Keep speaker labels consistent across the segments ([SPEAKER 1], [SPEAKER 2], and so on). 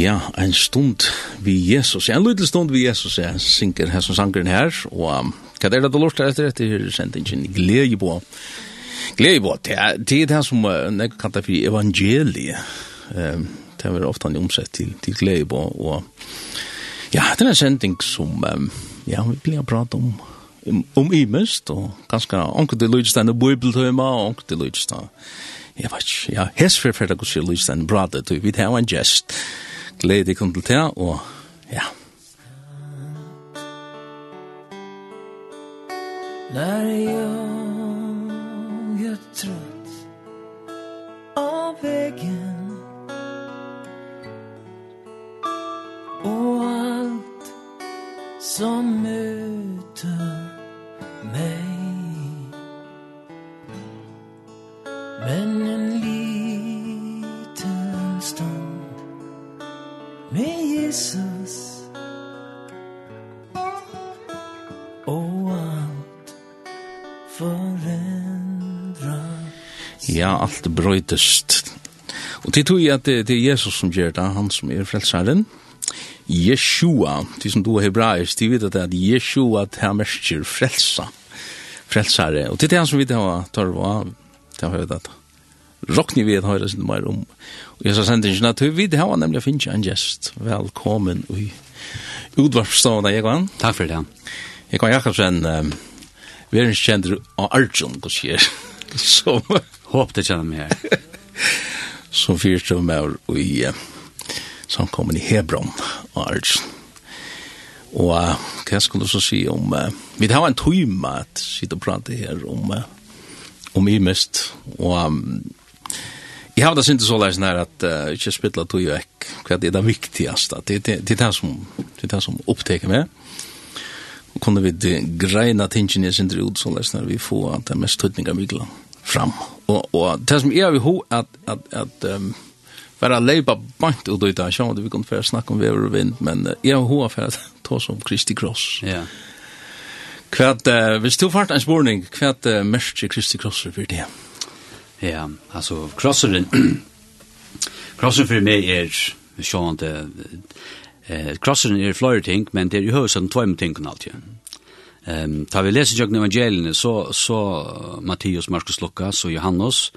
[SPEAKER 1] Ja, en stund vi Jesus, en liten stund vi Jesus, ja, synker her som sangeren her, og hva er det du lort etter etter sendingen? Glede på. Glede på, det er det som jeg kan ta for evangeliet. Det er ofte han omsett til, til glede på, og ja, det er en sending som ja, vi blir prate om om imest, og ganske anker til lydstand og bibeltøyma, og anker til lydstand. Jeg vet ikke, ja, hesfer for det går til en bra det, vi tar en gest gleder deg kom til det, og ja.
[SPEAKER 2] Når jeg alt
[SPEAKER 1] brøytest. Og til tog at det, det er Jesus som gjør det, han som er frelsaren. Yeshua, de som du er hebraisk, de vet at det er Yeshua til han merker frelsa, frelsare. Og til det han som vi har tørv av, det har hørt at Rockni vi har sin mer om. Og jeg sa sendingen at vi har nemlig finnes en gjest. Velkommen i utvarpstående, kan.
[SPEAKER 3] Takk for det.
[SPEAKER 1] Egon Jakobsen, um, vi er en kjender av Arjun, hva skjer? som...
[SPEAKER 3] Håpte kjenner meg her.
[SPEAKER 1] som fyrstod med i som kom i Hebron og Arjen. Og uh, hva skulle du så si om... Uh, vi har en tøyma at sitte og prate her om uh, om i mest. Og um, jeg har da syntes så leisen her at uh, ikke spytla tøy og ek hva det er det viktigaste. Det, det, det er det som, det er det som oppteker meg. Og kunne vi greina tingene jeg syntes ut så leisen her vi får at det er mest tøytninga mykla fram. Og, og det som er vi ho, at, at, at um, bara leipa bant ut ut där så vi kunne få snakke om vever og vind men uh, jag har för att ta som Kristi Cross.
[SPEAKER 3] Ja.
[SPEAKER 1] Yeah. Kvart uh, hvis du fart en spårning kvart uh, mest Kristi Cross för det.
[SPEAKER 3] Ja, altså, alltså krosseren for för mig är at det krosseren er flere ting, men det är ju hösen två ting kan alltid. Mm Ehm um, tar vi läser jag evangelierna så så Matteus, Markus, Lukas och Johannes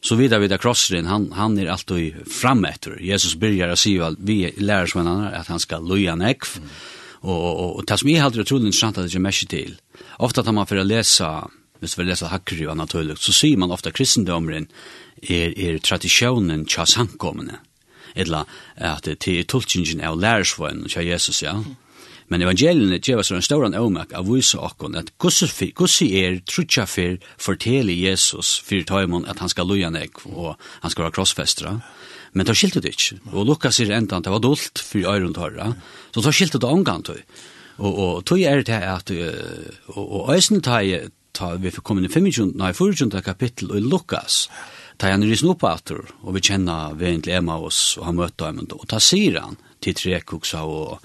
[SPEAKER 3] så vidare vid krossen han han är alltid framme efter. Jesus börjar att säga vi lär oss varandra att han ska loja näck. Mm. Och och och, och tas mig helt otroligt intressant att jag mesh till. Ofta tar man för att läsa Hvis vi leser hakkeri og naturligt, så sier man ofta kristendomren er, er tradisjonen tja samkommende. Eller at det er tolkningen av lærersvøen tja Jesus, ja. Mm Men evangeliene gjør oss en stor avmak av vise okkon at gussi er trutja fyr fortelle Jesus fyr taimon at han skal loja nek og han skal være krossfestra. Men ta skilte det ikke. Og Lukas sier enda det var dolt fyr øyren tørra. Så ta skilte det omgang tøy. Og, og tøy er det at og øysen tøy ta vi får komma i 25, nei, 24 kapittel i Lukas, ta han rysen opp atur, og vi kjenner vi egentlig Emma oss, og han møter dem, og ta sier han, til tre kuksa og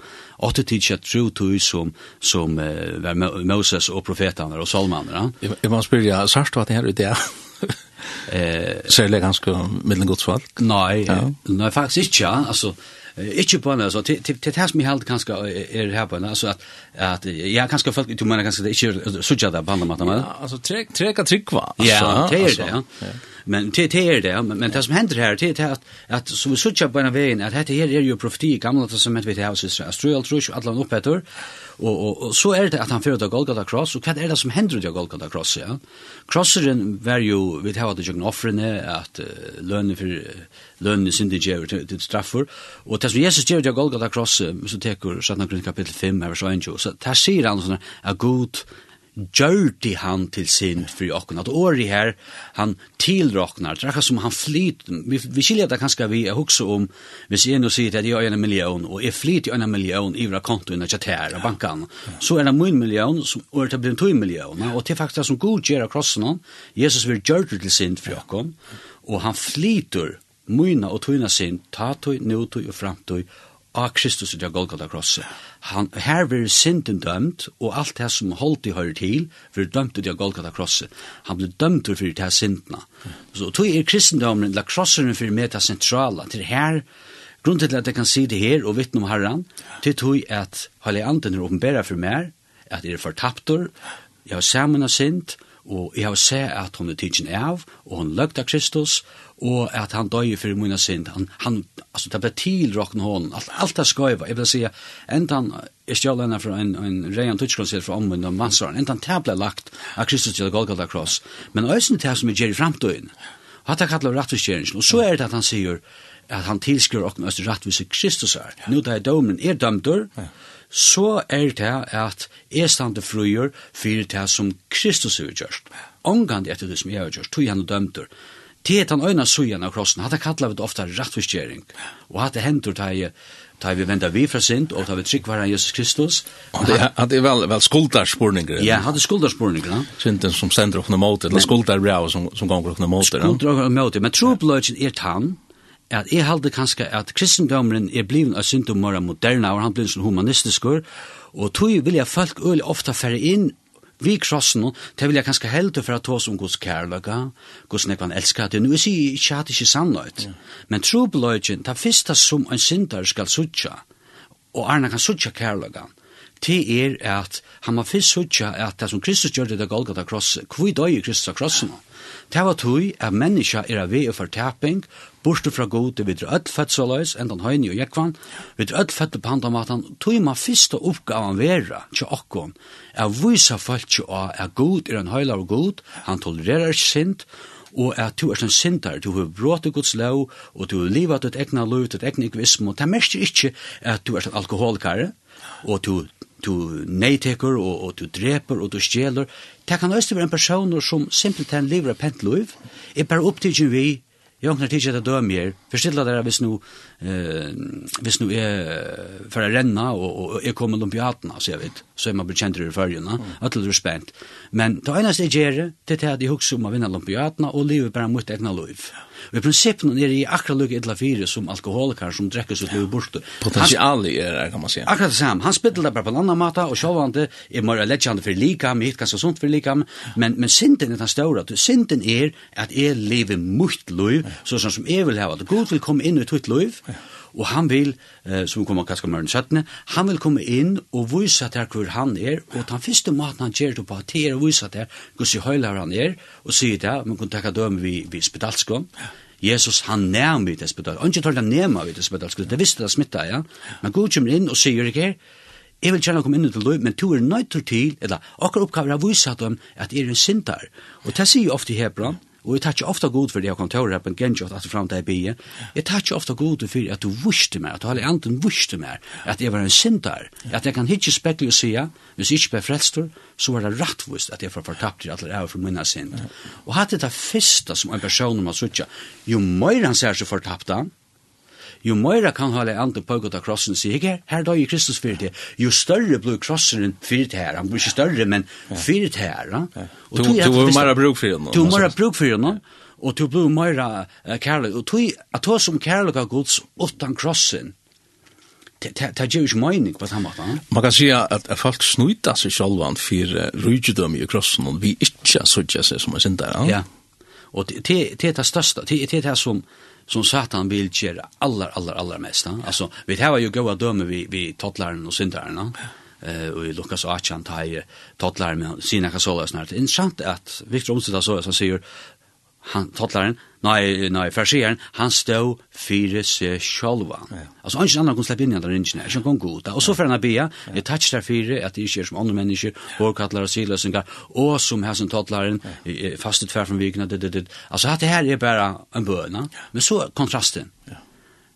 [SPEAKER 3] åtte tid kjett tro tog som, som uh, var Moses og profetene og salmaner.
[SPEAKER 1] Jeg, jeg må spørre, ja, sørst var det her ute, ja?
[SPEAKER 3] Eh,
[SPEAKER 1] Særlig ganske middelen?
[SPEAKER 3] Nei,
[SPEAKER 1] ja.
[SPEAKER 3] nei, faktisk ikke, altså, Ikke på henne, altså, til det som jeg helt kanskje er her på henne, altså at, at ja, kanskje folk, du mener kanskje det ikke er suttet det på andre måten, men?
[SPEAKER 1] Ja, altså, treka tryggva, altså.
[SPEAKER 3] Ja, det er det, ja. Men det det er det, men det som hender her, det er at, at så vi sutja på en veien, at dette her er jo profeti i gamla testament, vi til hos Israel, strøy alt trus, alle han opphetter, Og, og, og så er det at han fyrir til Golgata Cross, og hva er det som hender til Golgata Cross, ja? Crosseren var jo, vi tar at det jøkken offrene, at uh, lønne for, lønne synder gjør til, til straffer, og det som Jesus gjør til Golgata Cross, så teker 17. kapittel 5, vers 1, så der sier han sånn, at god gjørte han til sin for okken. At året her, han tilroknar, det er som han flyt, vi, vi skiljer det kanskje vi er hukse om, hvis jeg nå sier at jeg er en million, og jeg flyt i en million i hver konto under kjatær av bankan, så er det min million, som, og det blir en tog million, og det er faktisk det som god gjør av krossen, Jesus vil gjørte til sin for okken, og han flyter myna og tøyna sin, ta tøy, nøtøy og framtøy, av Kristus i det Golgata krosset han, her blir synden dømt, og alt det som holdt i høyre til, blir dømt ut av Golgata krosset. Han blir dømt for det her syndene. Så tog er kristendommen, la krossen for med det sentrale, til her, grunnen til at jeg kan si det her, og vittne om herren, til tog at Halle Anden er åpenbæra for meg, at jeg er fortaptor, jeg har sammen av synd, og jeg har sett at hun er tidsen av, og hun løgte av Kristus, og at han døy for mina synd. Han han altså, det ble till rocken hon. Alt, alt det ska ju vara. Jag vill säga ända han är stjälen en en Ryan Touchkons fra från og de enda han tabla lagt av Kristus til Golgata Kross. Men ösen til som är Jerry Og Hat han kallar rättfärdigheten Og så er det at han sier at han tilskur och måste rättvis Kristus er. Nå da er domen er dömdur. Ja så er det at jeg stande frøyer for det som Kristus har gjort. Omgande etter det som jeg har gjort, tog han og dømter. Det er den øyne søyen av krossen, hatt det kallet vi ofte rettforskjering, og hatt det hendur ta i ta vi venda vi fra sint, og ta vi trygg varan Jesus Kristus.
[SPEAKER 1] Og det er, det er vel, vel skuldarspurninger.
[SPEAKER 3] Ja, hadde skuldarspurninger. Ja?
[SPEAKER 1] Synden som sender okna måte, eller skuldarbrev som, som ganger okna måte.
[SPEAKER 3] Skuldar okna måte, men trobløgjen er tann, at jeg halde kanskje at kristendomren er blivin av syndom mer moderna, og han blir sånn humanistisk, og tog vilja folk øyelig ofta færre inn vi krossen, det vil jeg kanskje helde for at hos om Guds kærløyga, Guds nekvann elskar det. Nå er jeg ikke at det ikke sannløyt, men trobløygen, det første som en synder skal sutja, og Arne kan sutja kærløyga, det er at han må fyrst sutja at det som Kristus gjør det Golgata kross, hvor døy Kristus av krossen. Det var tog at menneska er av vei og fortaping, borste fra god, vi er öll født så løys, enn den høyne og jekvann, vi er öll født på andre maten, at han tog ma fyrste oppgaven vera til okkon, er vysa folk til å er god, er en høyler og god, han tolererer ikke sint, og at du er en sintar, du har brått Guds lov, og du har livet ditt egna lov, ditt egna egoism, og det mest er ikke at du er en alkoholikare, og du du neiteker og, og du dreper og du stjeler. Det kan også være en person som simpelthen lever av pentliv, Jeg bare opptidgen vi, jeg åkner tidsjer til å dø mer, forstiller dere hvis nå eh hvis nu er for å renne, og, og jeg kommer olympiaten så jeg vet så er man bekjent i førjene mm. at det er spent. Men det eneste jeg gjør det er at jeg husker om å vinne olympiaten og livet bare mot egna liv. Og i prinsippen er det akkurat lukket etla fire som alkoholiker som drekker sitt liv bort
[SPEAKER 1] potensiali er det kan man si.
[SPEAKER 3] Akkurat det samme. Han spiller det bare på en annen måte og selv om det er mer leggjande for lika, men ikke ganske sånt for likam men, men synden er den større synden er at jeg lever mot liv så som jeg vil ha at Gud vil komme inn i tutt liv ja Og han vil, eh, som kommer kanskje mørn 17, han vil komme inn og vise til hvor han er, og den første maten han gjør det på det er å vise til hvordan høyler han er, og sier det, man kan takke døme vi, vi spedalskån. Jesus han nærmer vi til spedalskån. Ikke tar det nærmer vi til spedalskån, det visste det smittet, ja. Men Gud kommer inn og sier ikke her, Jeg vil kjenne å komme inn til løy, men to er nøytur til, eller akkurat oppgaver har vise dem at jeg er en sintar. Og det sier ofte i Hebron, Og jeg tar ikke ofte god for det jeg kom til å en gengjort at fram til jeg bygge. Jeg tar ikke ofte god for at du vuste meg, at du alle anten vuste meg, at jeg var en sintar, at jeg kan ikke spekle og sige, hvis jeg ikke ble frelstor, så var det rattvust at jeg var fortapt til at jeg var for minna sint. Og hatt det første som en person må sutja, jo mer han ser seg fortapt han, jo meira kan hale ante på gott krossen sig ikke, her da i Kristus för det. Jo større blir krossen för det her, Han blir ikke større, men för det här. Och
[SPEAKER 1] du du mera bruk fyrir honom.
[SPEAKER 3] Du har mera bruk fyrir honom. og du blir mera kærlig, og du at du som kærlig av Guds utan krossen det gjør ikke mening på samme måte.
[SPEAKER 1] Man kan si at folk snuta seg sjálvan for rydgjødøm i krossen, og vi ikke sørger seg som en synder.
[SPEAKER 3] Ja, og det er det største, det er det som, som Satan vill göra allar allar allar mest. Ja. Alltså vi har ju goda döme vi vi tottlaren och syndarna. Eh och i Lukas 18 tar tottlaren med sina kasolas snart. Intressant att Viktor Olsen så så säger han tottlaren, nei, nei, farsieren, han stå fire seg sjolva. Ja. Altså, han annan kunne slippe inn i andre ringene, ikke han god. Og så får han bia, jeg touch der fire, at det ikke er som andre mennesker, hårkattler og siløsninger, og som her som tottlaren, fastet det altså, dette her er bare en bøna, men så kontrasten. Ja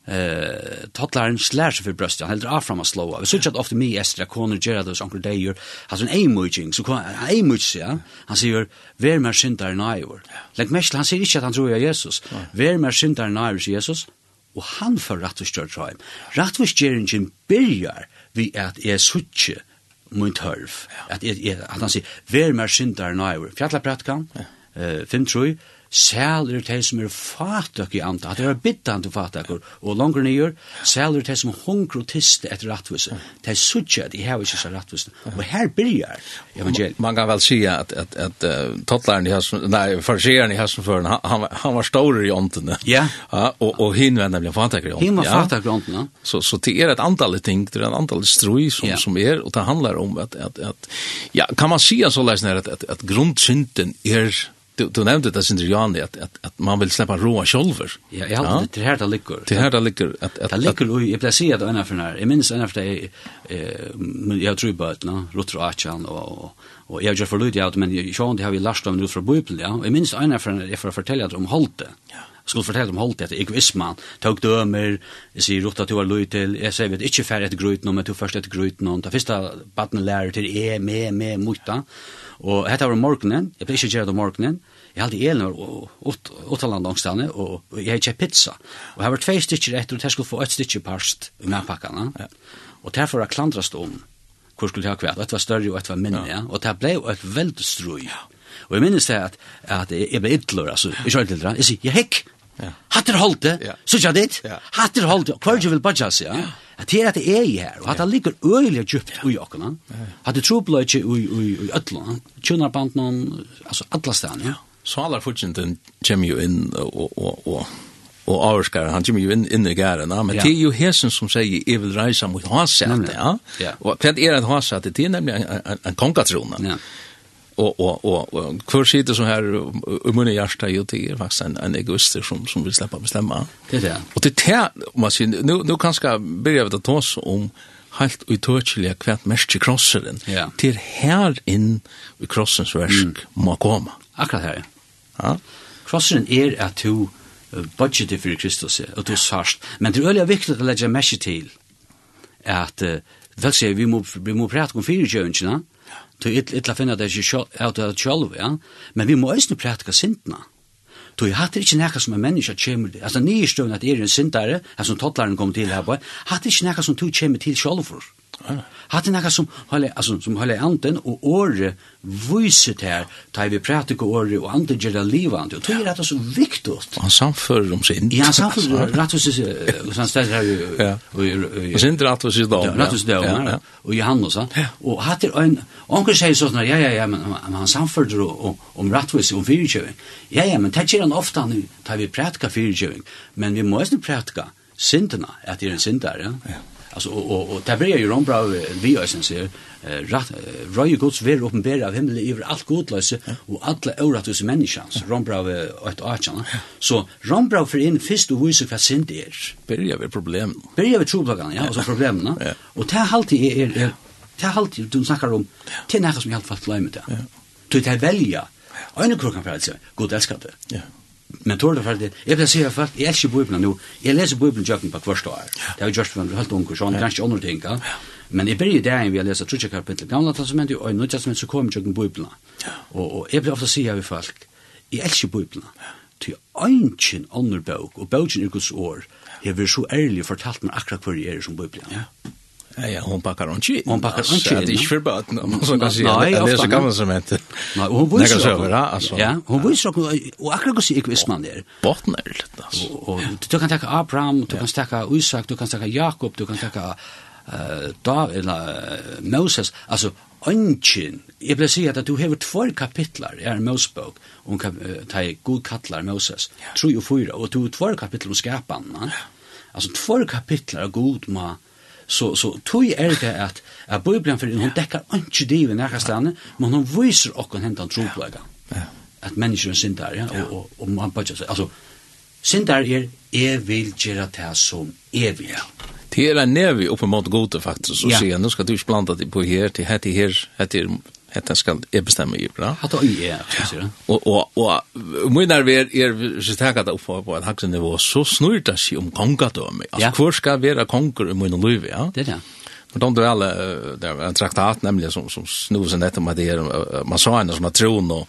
[SPEAKER 3] eh totlaren slash för bröst han håller fram att slåa. Vi såg att ofta mig Estra Corner Gerardos onkel Dayer har en emoji så kan emoji ja. Han säger vem är syndare naiver. Lägg mest han säger inte att han tror jag Jesus. Vem är syndare naiver Jesus? Och han för rätt och stört tror. Rätt och stjärningen börjar vi att är suche mun tørv. At at han sier, "Ver mer syndar nær." Fjalla pratkan. Eh, fem trøy Sæler til som er fatak i anda, at det er bittan til fatak, og langer nyer, sæl er til som hunger og tiste etter rattvise, til suttje at de har ikke så rattvise. Og her byrjar evangeliet.
[SPEAKER 1] Man kan vel si at, at, at uh, tottlaren i Hasen, nei, fariseren i Hasenføren, han, han var stårer i åndene,
[SPEAKER 3] ja.
[SPEAKER 1] ja og, og hin var blir fatøkker i åndene.
[SPEAKER 3] Hin var fatak i åndene.
[SPEAKER 1] Så, så det er et antall ting, det er et antall strøy som,
[SPEAKER 3] ja.
[SPEAKER 1] som er, og det handlar om at, at, at ja, kan man si så leisner at, at, at grundsynden er du, du nämnde det sin Johan att, att, att man vill släppa roa kjolver.
[SPEAKER 3] Ja, jeg halte ja. det her det ligger.
[SPEAKER 1] Det här där ligger. Att, att,
[SPEAKER 3] det ligger ju, jag placerar det ena för den här. Jag minns ena för det, eh, jeg tror bara att Rotro Achan og, och, och jag gör förlut ja, men jeg jag det har vi lärt om ut fra Bibelen, ja. og jeg minns ena för den, jag får at om Holte. Ja skulle fortelle om holdt etter egoismen, tog dømer, jeg sier rotta du har løy til, jeg sier vet ikke færre etter grøyt men du først etter grøyt noen, det første baden lærer til er, med, med, mot Og hetta var morgenen, jeg ble ikke det om morgenen, jeg hadde elner og åttaland angstene, og jeg hadde kjøpt pizza. Og her var tvei stykker etter, og jeg skulle få et stykker parst i medpakkene. Ja. Og derfor var klandrast om hvor skulle jeg ha kvært. Et var større, og et var minne, ja. Og det ble jo et veldig strøy. Og jeg minnes det at, at jeg ble ytler, altså, jeg kjøy til det. Jeg sier, jeg hekk,
[SPEAKER 1] ja.
[SPEAKER 3] hatter holdt det, sutja dit,
[SPEAKER 1] ja.
[SPEAKER 3] hatter holdt det, hva er det du vil badja seg, ja at det er at det er i her, og at det ligger øyelig djupt ui okkona, at det trobla ikke ui, ui, ui ötlona, tjunarbanden, altså alla stan, ja.
[SPEAKER 1] Så alle fortjenten kommer jo inn og, og, og, og avskar, han kommer jo inn, inn i gæren, men det er jo hesen som sier, jeg vil reisa mot hasete, ja. Og hva er et hasete, det er nemlig en kongatrona.
[SPEAKER 3] Ja
[SPEAKER 1] og og og och kvar sitter så her i munnen hjärta jo det är faktiskt en, en egoister som som vill släppa bestämma.
[SPEAKER 3] Det er. det.
[SPEAKER 1] Det er om man säger nu nu kanske börjar vi ta oss om helt utøkjelige hvert mest i krosseren,
[SPEAKER 3] ja.
[SPEAKER 1] til her inn i krossens versk mm. må komme.
[SPEAKER 3] Akkurat her, ja. Krosseren er at du budgetet for Kristus, og du sørst. Men det er veldig viktig å legge mest til at, vel sier, vi må, vi må prate om fire kjønnsene, Du illa finna det ikke av det sjálf, ja. Men vi må eisne prætka sintna. Du hatt er ikke nekka som en menneska kjemur til. Altså, nye støvn at er en sintare, altså, tottlaren kom til her, hatt er ikke nekka som du kjemur til sjálfur. Hatt er nekka som høyla, altså, som høyla anden og året vyser til her, ta vi prater ikke året og anden det livande, og tog er dette så viktig.
[SPEAKER 1] Han samfører om sin.
[SPEAKER 3] Ja, han samfører rett og slett, og han stedet her
[SPEAKER 1] i...
[SPEAKER 3] Og
[SPEAKER 1] sin rett og slett
[SPEAKER 3] dom. Rett og slett dom, og Johannes, og hatt er en, onker sier sånn, ja, ja, ja, men han samfører om rett og slett om fyrtjøving. Ja, ja, men det gjer han ofta nu, ta vi pratika fyrtjøving, men vi må eisne pratika syndena, at det er en syndare. Ja alltså och och och där blir ju rombra vi är sen ser rätt röj Guds vill uppenbara av himmel över allt godlöse och alla orättvisa människans rombra ett archan så rombra för in först och visa vad synd är
[SPEAKER 1] börjar vi problem
[SPEAKER 3] börjar vi trubbelgan ja. alltså problemen och det här alltid är är det här alltid du snackar om det är något som jag har fått glömmer det. Du tar välja. Och en krokan för att säga, god älskar det.
[SPEAKER 1] Ja.
[SPEAKER 3] Men tål det faktisk, jeg vil si at folk, jeg elsker Bibelen nå, jeg leser Bibelen jøkken på hvert år. Det har jo gjørst for en helt unge sånn, kanskje andre ting. Men jeg begynner der enn vi har lest trutje kapittel, gamla testamentet og nødt testamentet, så kommer jøkken Bibelen. Og og jeg blir ofte si her folk, jeg elsker Bibelen. Til ønsken andre bøk, og bøkken er Guds år, jeg vil så ærlig fortalt meg akkurat hvor jeg er som Bibelen. Ja.
[SPEAKER 1] Ja, ja, hon packar hon chill.
[SPEAKER 3] Hon packar hon chill.
[SPEAKER 1] Det är inte för bad, man så kan säga. Nej, det är så gammal som
[SPEAKER 3] heter. Nej, hon vill
[SPEAKER 1] så
[SPEAKER 3] över,
[SPEAKER 1] alltså. Ja,
[SPEAKER 3] hon vill så och akkurat går sig visst man
[SPEAKER 1] där. Bottnar lite alltså.
[SPEAKER 3] Och du kan ta Abraham, du kan ta Isak, du kan ta Jakob, du kan ta eh David eller Moses. Alltså Anchen, jeg ble si at du hever tvær kapitlar i er Mosebok, om um, ta i god kallar Moses, yeah. tru og fyra, og du tvær kapitlar om skapan, man. Altså tvær kapitlar av god ma Så så tog er det at at Bibeln for hon dekkar inte det i nära men hon viser och hon hämtar
[SPEAKER 1] troplägga.
[SPEAKER 3] Ja. Att människan syndar, ja, og og og man bara så alltså syndar er är vil göra det som är vill.
[SPEAKER 1] Det är en nevi uppe mot gode faktiskt så ser nu ska du inte blanda dig på här till här till här till Hetta skal eg bestemma i bra.
[SPEAKER 3] Hatta i er, sier du.
[SPEAKER 1] Og og og mun er ver er staka ta upp på ein haksen nivå så snurr det seg om kongadømme. Altså hvor skal vera kongur i mun liv, ja?
[SPEAKER 3] Det er det.
[SPEAKER 1] Men de väl där en traktat nämligen som som snosen detta med det man sa ändå som att tron og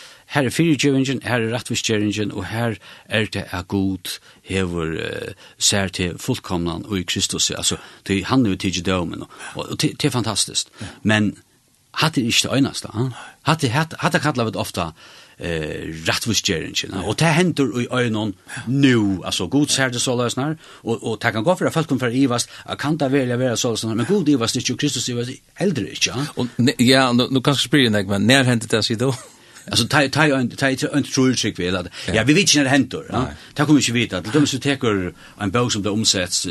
[SPEAKER 3] her er fyrirgjøringen, her er rettvisgjøringen, og her er det er god hever uh, ser til fullkomnan og i Kristus. Altså, det, han er jo tidlig dømen, og, og det, det er fantastisk. Ja. Men er ikke det øyneste. Han? Hatte, hatt er kallet ofta eh rättvisgeringen och det händer i ögonen nu alltså god ser det så lösnar och och ta kan gå för att folk kommer för ivast kan ta välja vara så lösnar men god ivast det ju Kristus ivast äldre inte ja
[SPEAKER 1] och ja nu kanske spyr jag men när händer det sig då
[SPEAKER 3] Alltså ta ta en ta inte en trulsik vill att. Ja, vi vet inte händer, ja. Ta kommer ju vita. att de måste tar en bok som det omsätts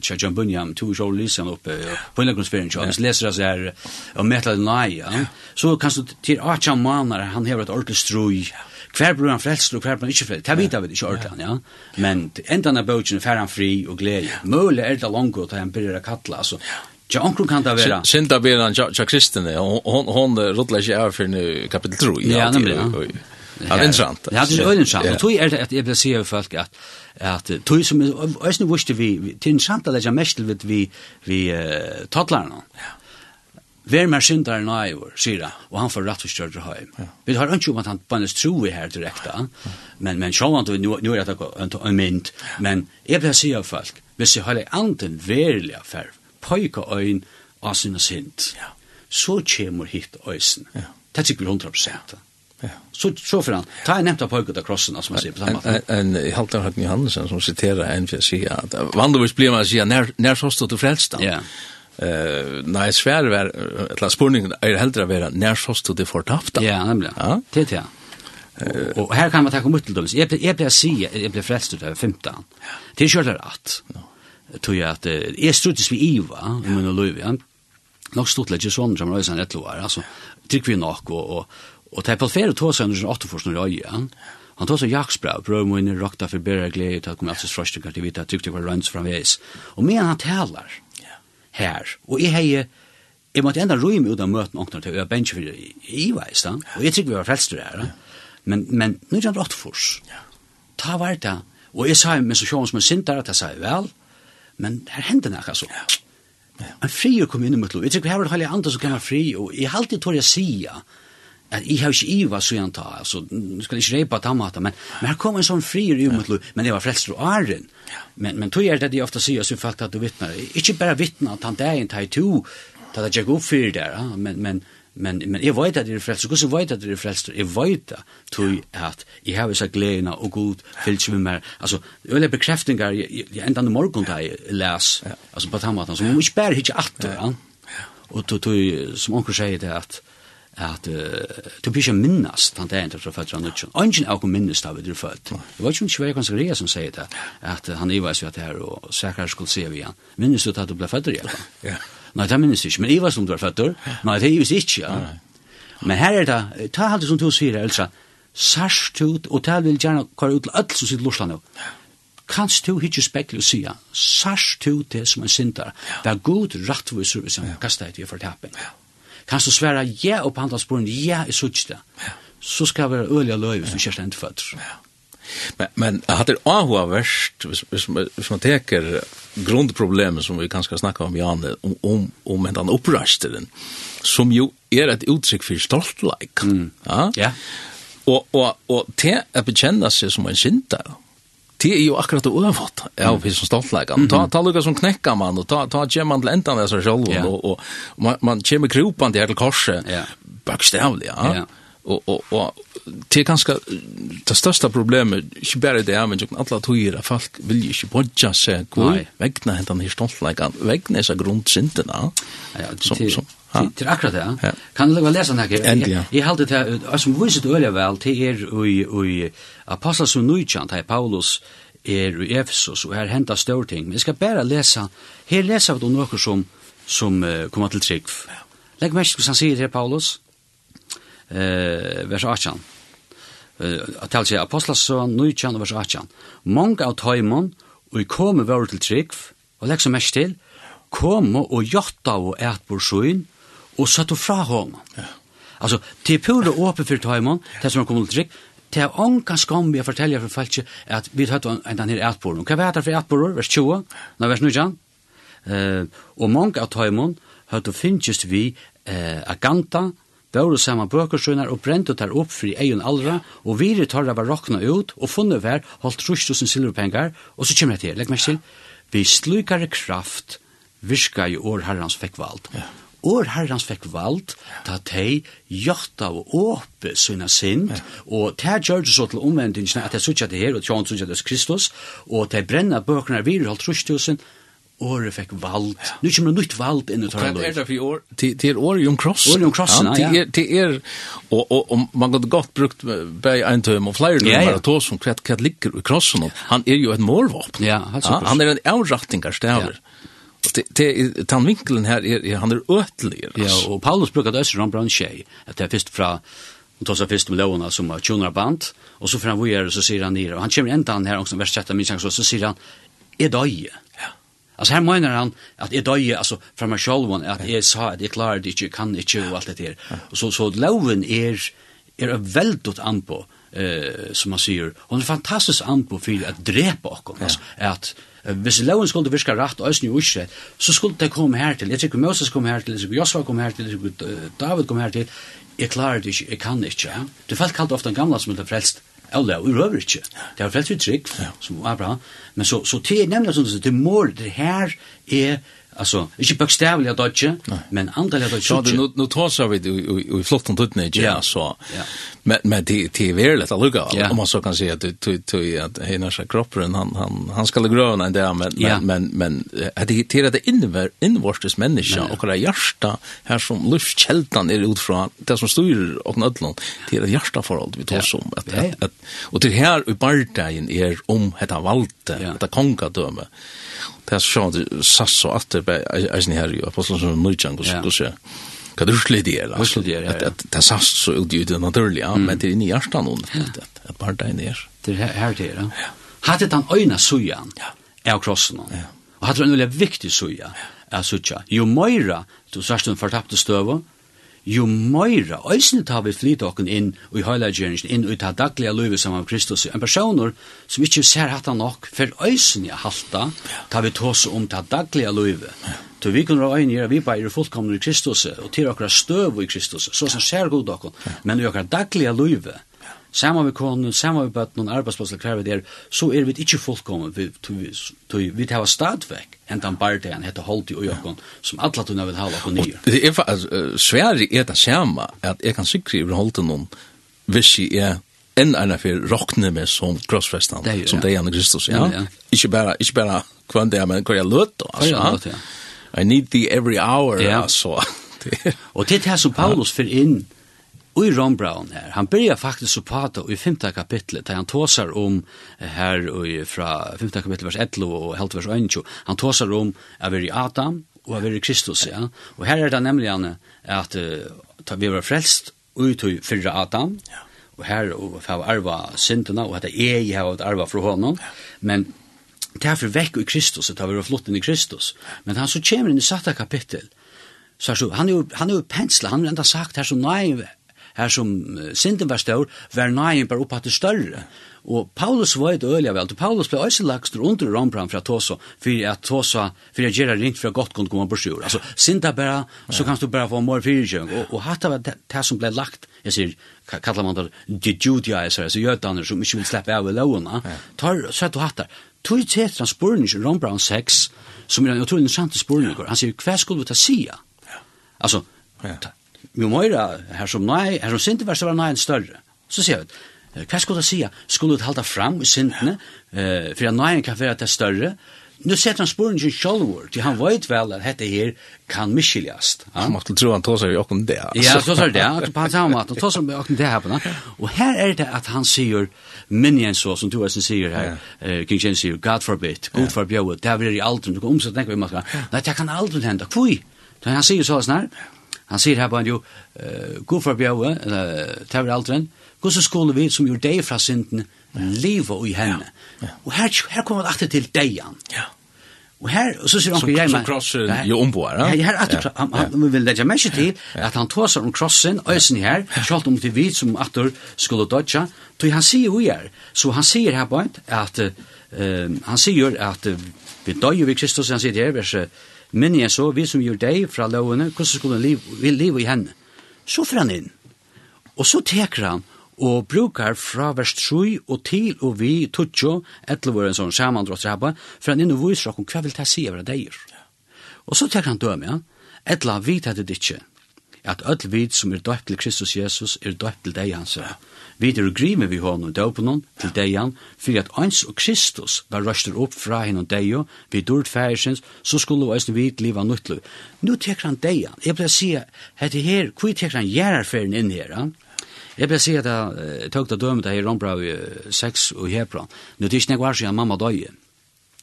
[SPEAKER 3] Chajan uh, Bunyam två show lysen upp på en konferens. Jag läser det så här om metal nej Ja. Så kan du till Archer Manar han har ett ordentligt stroj. Hver bror han frelst og kvar bror han ikke frelst. Det vet vi ikke ordentlig, ja. Men enda av bøtjen er færre han fri og glede. Møle er det langt å han en byrre kattla, altså. Ja Ja, onkel kan det vara.
[SPEAKER 1] Sinta blir han ja kristne og hon hon rotlar sig av for nu kapitel 3.
[SPEAKER 3] Ja, nemlig. Ja,
[SPEAKER 1] det er interessant.
[SPEAKER 3] Ja, det er veldig interessant. Og tog er det at jeg vil si av folk at at tog som øyne vurste vi, det er interessant at jeg er mest til vi, vi uh, tattlarna. Ja. Vær mer syndar enn jeg var, sier han, og han får rett og større høy. Vi har ikke om at han bannes tro i her direkte, men, men sjå han, nå, nå er det en mynd, men jeg vil si av folk, hvis jeg har en anden verlig affær, pøyka øyn av sinne sint, ja. så kommer hit øysen.
[SPEAKER 1] Ja.
[SPEAKER 3] Det tykker vi hundra prosent.
[SPEAKER 1] Ja.
[SPEAKER 3] Så, så for han, ta en nevnt av pøyka av krossen, som man sier på samme måte.
[SPEAKER 1] En, en, halvdan Høtten Johannesson som siterer en for å si at vanligvis blir man å si nær, nær så stod du frelst da.
[SPEAKER 3] Ja.
[SPEAKER 1] Uh, nei, svær var, eller spurningen er heldre å være nær så stod du fortapt da.
[SPEAKER 3] Ja, nemlig.
[SPEAKER 1] Ja.
[SPEAKER 3] Det er det. Og, og her kan man ta om ut til dem. Jeg ble, jeg ble, jeg ble frelst ut av 15. Det er kjørt rett. Ja tog jeg at jeg struttes vi iva i min og ja. nok stort lett ikke sånn som røysen et lovar, altså, trykk vi nok, og, og, og det er på flere tog seg under 8 forskning røye, han tog så jaksbrev, brøv må inn i rokta for bedre glede, til å komme alt til frøstikker til vite, trykk det var røyns framveis. Og men han talar her, og jeg heier, jeg måtte enda røy meg ut av møten åkner til å benche for iveis, og jeg trykk vi var frelster her, men, men nu är det 8 fors, ta var det, og jeg sa med så sjån som en sintare, at jeg sa vel, men her hender nekka så. Ja. Ja. En frier kom inn i mitt lov. Jeg tror vi har en heilig andre som kan være fri, og jeg har alltid tår jeg sier at jeg har ikke iva så jeg tar, altså, nu skal jeg ikke reipa ta mat, men, men her kom en sånn frier i mitt lov, men jeg var frelst og æren. Men, men tog er det de ofte sier, som fakt at du vittnar, ikke bare vittnar at han det er en tag to, ta det ikke opp fyrir der, men, men, men men jeg vet at det er frelst, hvordan vet at det er frelst, jeg vet at at jeg har disse gledene og god fyllt med meg, altså, øyne bekreftinger, jeg, jeg enda i morgen da jeg les, altså på den måten, så man må ikke bare hitte alt ja. og to, tog som onker sier det at, at du blir ikke minnes den dagen til du født av nødtjen. Ingen av minnes da av du født. Det var ikke en kjøyre konsekvenser som sier det, at han ivar seg at det her, og sikkert skulle se vi igjen. Minnes du at du ble født i hjelpen?
[SPEAKER 1] Ja.
[SPEAKER 3] Nei, det minnes ikke, men jeg var som du var føtter. Nei, det er jo ikke, ja. Men her er det, ta alt som du sier, Elsa, sarst ut, og ta vil gjerne kvar ut til alt som sitter Lorsland nå. Kanst du hitje spekle og sia, sarst ut det som en syndar, det er god rattviser han kastar et vi for tappen. Kanst du sværa ja og på andre handelsborgen, ja, i sutsi det, så skal vi være øyelig løy hvis du kjærst enn føtter.
[SPEAKER 1] Men, men har hade ahua verst, hvis man teker grundproblemet som vi kanske snakka om, Janne, om, om, om den upprasteren, som jo är ett uttrykk for stoltleik. Mm. Ja?
[SPEAKER 3] ja.
[SPEAKER 1] Og, og, og til å bekjenne seg som en synder, det er jo akkurat det øvått av vi som stoltleikene. Mm. Ta, ta lukka som knekka man, og ta, ta kjem man til endan av seg selv,
[SPEAKER 3] yeah.
[SPEAKER 1] og, og man, man kjem i kropan til her til korset,
[SPEAKER 3] yeah.
[SPEAKER 1] bakstavlig, ja.
[SPEAKER 3] Yeah
[SPEAKER 1] og og og det er ganske det største problemet ikke bare det men jo alle tøyer at folk vil jo ikke bodja seg
[SPEAKER 3] god
[SPEAKER 1] vegna hentan her stoltleikan vegna seg grundsyndena
[SPEAKER 3] ja,
[SPEAKER 1] som, som,
[SPEAKER 3] Til akkurat det,
[SPEAKER 1] ja.
[SPEAKER 3] Kan du lukka lesa nek?
[SPEAKER 1] Endelig, ja.
[SPEAKER 3] Jeg halte det, som viset øyla vel, til er i Apostel og Nujjan, til Paulus er i Efesus, og her henta større ting. Men jeg skal bare lesa, her lesa vi noe som, som uh, kommer til trygg. Legg mest hva han sier til Paulus eh, vers 18. Eh, til seg Apostlesøen 19, vers 18. Mange av tøymon, og i komme vår til trygg, og legg som mest til, komme og jotta og et på sjøen, og satt og fra hånden. Ja. Altså, til pure åpen for tøymon, til som har kommet til trygg, til av ånka skam vi forteller for falske at vi tatt en denne etborn. Hva vet det for etborn? Vers 20, nei, vers 19. Eh, og mange av tøymon, høyt finnst vi eh, aganta, Børu saman bøkersunar og brentu tar upp fri eion allra, og viri tarra var rokna ut, og funnu vær holdt rustusen silverpengar, og så kymra til, legg meg til, vi slukare kraft virka i år herrans fekk vald.
[SPEAKER 1] Ja.
[SPEAKER 3] År herrans fekk vald, ta tei jotta og åpe sina sind, ja. og ta gjør det så til omvendingen at jeg sutja det her, og tjån sutja det Kristus, og ta brenna bøkene viri holdt rustusen, året fikk vald. Ja. Nu kommer det nytt vald inn i
[SPEAKER 1] Tarløy.
[SPEAKER 3] Hva
[SPEAKER 1] er det for år? Til er året Jon
[SPEAKER 3] Kross. Året Jon
[SPEAKER 1] Kross,
[SPEAKER 3] ja.
[SPEAKER 1] Til er, til er og, og, og man kan godt brukt bei en tøm og flere
[SPEAKER 3] ja, ja.
[SPEAKER 1] tås som kvett kvett ligger i Krossen. Han er jo et målvåpen.
[SPEAKER 3] Ja, ja,
[SPEAKER 1] han er en avrattingarstæver. Ja. Det det tan vinkeln här är han är ötlig.
[SPEAKER 3] Ja, och Paulus brukar det brukade östra om tjej. Att det är först från Och tar sig först med låna som har tjonar band. Och så fram vi är så ser han ner. Och han kommer ända han här också värst sätta minst så, så ser han, är döje.
[SPEAKER 1] Ja.
[SPEAKER 3] Alltså här menar han att jag döje alltså från mig själv att jag sa att jag klarar det inte kan inte och allt det där. Och så så loven är är ett väldigt an på eh som man säger hon är fantastisk an på för att drepa och alltså att Hvis loven skulle virka rett og østen i Ushe, så skulle det komme her til. Jeg tykker Moses kom her til, jeg tykker Joshua kom her til, jeg tykker David kom her til. Jeg klarer det ikke, jeg kan ikke. Ja? Det felt kalt ofte en gamla som er frelst Eller, og røver ikke. Det er frelst vi trygg, som Abraham. Men så, så det er nemlig sånn, det mål, det her er Alltså, inte bokstavliga dodge, men andliga dodge.
[SPEAKER 1] Så det nu nu tar så vi i flottan tutne ja. så. Men men det det är väl att
[SPEAKER 3] lucka
[SPEAKER 1] om man så kan säga att du du att hela sig kroppen han han han ska gröna där men men men men det det till det inver invorstes människa och det hjärta här som luftkältan är utifrån det som styr och nödland till det hjärta förhåll vi tar som att att och det här i bardagen är om detta valte detta kongadöme det er sånn at SAS og at det er eisen her, og på sånn som Nujang,
[SPEAKER 3] og
[SPEAKER 1] så skjer. Hva det rusler det er, altså.
[SPEAKER 3] Det er
[SPEAKER 1] sast så ut i det naturlige, men det er inne i hjertet noen, at bare det er inne.
[SPEAKER 3] Det er her det er, ja. Hadde den øyne sujan av krossen, og hadde den veldig viktig suja av suja. Jo møyra, du sørst den fortapte støvå, jo meira, eisne tar vi flyt okken inn i høylagjeringen, inn i ta dagliga løyve saman av Kristus. En personer som ikkje ser hatt nok, for eisini halta, tar vi tås om ta dagliga løyve. Så vi kunne øyne gjøre, vi bare er fullkomne i Kristus, og til okra støv i Kristus, så som ser god okken, men i okra dagliga løyve, Samma vi konen, samma vi bøtten, arbeidsplassel, hver vi der, så er vi ikke fullkommen, vi, vi, vi vi tar stadvekk, hentan bardean, hette holdt i jokkon, som alla tunna vil hava okkur nye.
[SPEAKER 1] Det er faktisk, sværi er det samme, at jeg kan sikri over holdi noen, hvis jeg er enn eina fyrir råkne med som krossfestan, som det er Kristus, ja. Ikke bare, ikke bara kvann det er, men hva jeg løt, altså.
[SPEAKER 3] løt, ja.
[SPEAKER 1] I need thee every hour, altså.
[SPEAKER 3] Og det er det som Paulus fyrir inn, I Ron Brown her, han byrjar faktisk å prata i 5. kapitlet, der han tåsar om her og fra 5. kapitlet vers 11 og helt vers 21, han tåsar om av er i Adam og av er i Kristus, ja. Og her er det nemlig han at uh, vi var frelst ut i fyrre Adam, ja. og her og for arva syndene, og at jeg har arva fra honom, ja. men Därför er vekk i Kristus, det har vært flott inn i Kristus. Men han så kommer inn i satta kapittel, så er så, han er jo, han er jo pensla, han har enda sagt her så, nei, her som synden var stor, var nøyen bare oppe til større. Og Paulus var et øyelig vel, og Paulus ble også lagt under rombran fra Tosa, for at Tosa, for at Gerard ringt for at godt kunne komme på sjur. Altså, synda bare, så kan du bare få mer fyrirkjøring. og, og hatt av det som ble lagt, jeg sier, kallar man det, de judaisere, altså jødaner som ikke vil slippe av i lovene, tar, så er du hatt der. Tog tetra spurning i rombran 6, som er en utrolig interessant spurning, han sier, hva skulle vi ta sia? Altså, jo møyra, her som nei, her som sinte var så var nei en større. Så sier vi, hva skulle du si? Skulle du halda fram i sintene, uh, for at nei kan være til større? Nu setter han sporen til Kjolvor, til han vet vel at dette her kan miskiljast.
[SPEAKER 1] Han måtte tro han tåser i åkken det.
[SPEAKER 3] Ja, tåser det, han på hans samme måte, tåser i åkken det her på Og her er det at han sier, minjen så, som du også sier her, King James sier, God forbid, God forbjød, det er vi i alderen, du kan omsett nekva vi måtte, Nei, det kan aldri hende, kvui. Han sier så snar, Han sier her bare jo, uh, god for bjøve, eller tever alderen, hvordan skulle vi som gjør deg fra synden, leve i henne? Ja. Ja. Og her, her kommer det alltid til degen.
[SPEAKER 1] Ja.
[SPEAKER 3] Og her, og så sier onkel Jerma...
[SPEAKER 1] Som krossen jo omboer,
[SPEAKER 3] ja?
[SPEAKER 1] Ja,
[SPEAKER 3] her atter, ja. han, han, han vil legge meg til at han tåser om krossen, øysen her, selv om det vi som atter skulle dodja, så han sier jo her, så han sier her bare at, uh, han sier at uh, vi døy vi Kristus, han sier her, vers Men jeg så, vi som gjør deg fra lovene, hvordan skulle liv, vi liv i henne? Så får han inn. Og så teker han, og brukar fra vers 3 og til og vi tutsjo, etter vår en sånn samandrott rabba, for han inn og viser okkur, hva vil det si over deg? Og så teker han døme, ja, etter han vet det ikke, at öll vit som er døpt til Kristus Jesus er døpt til deg hans. Ja. Vi er grime vi hånden og døpenon til deian, fyrir at ans og Kristus var røster opp fra henne og deio, vi dørt færsens, så skulle vi æsne vid liva nuttlu. Nu teker han deian. Jeg ble sier, hette her, hvor teker han gjerarferien inn her, han? Jeg ble sier at jeg tøkta dømet her i Rombrau 6 og Hebron. Nu tis nek var sier mamma døye.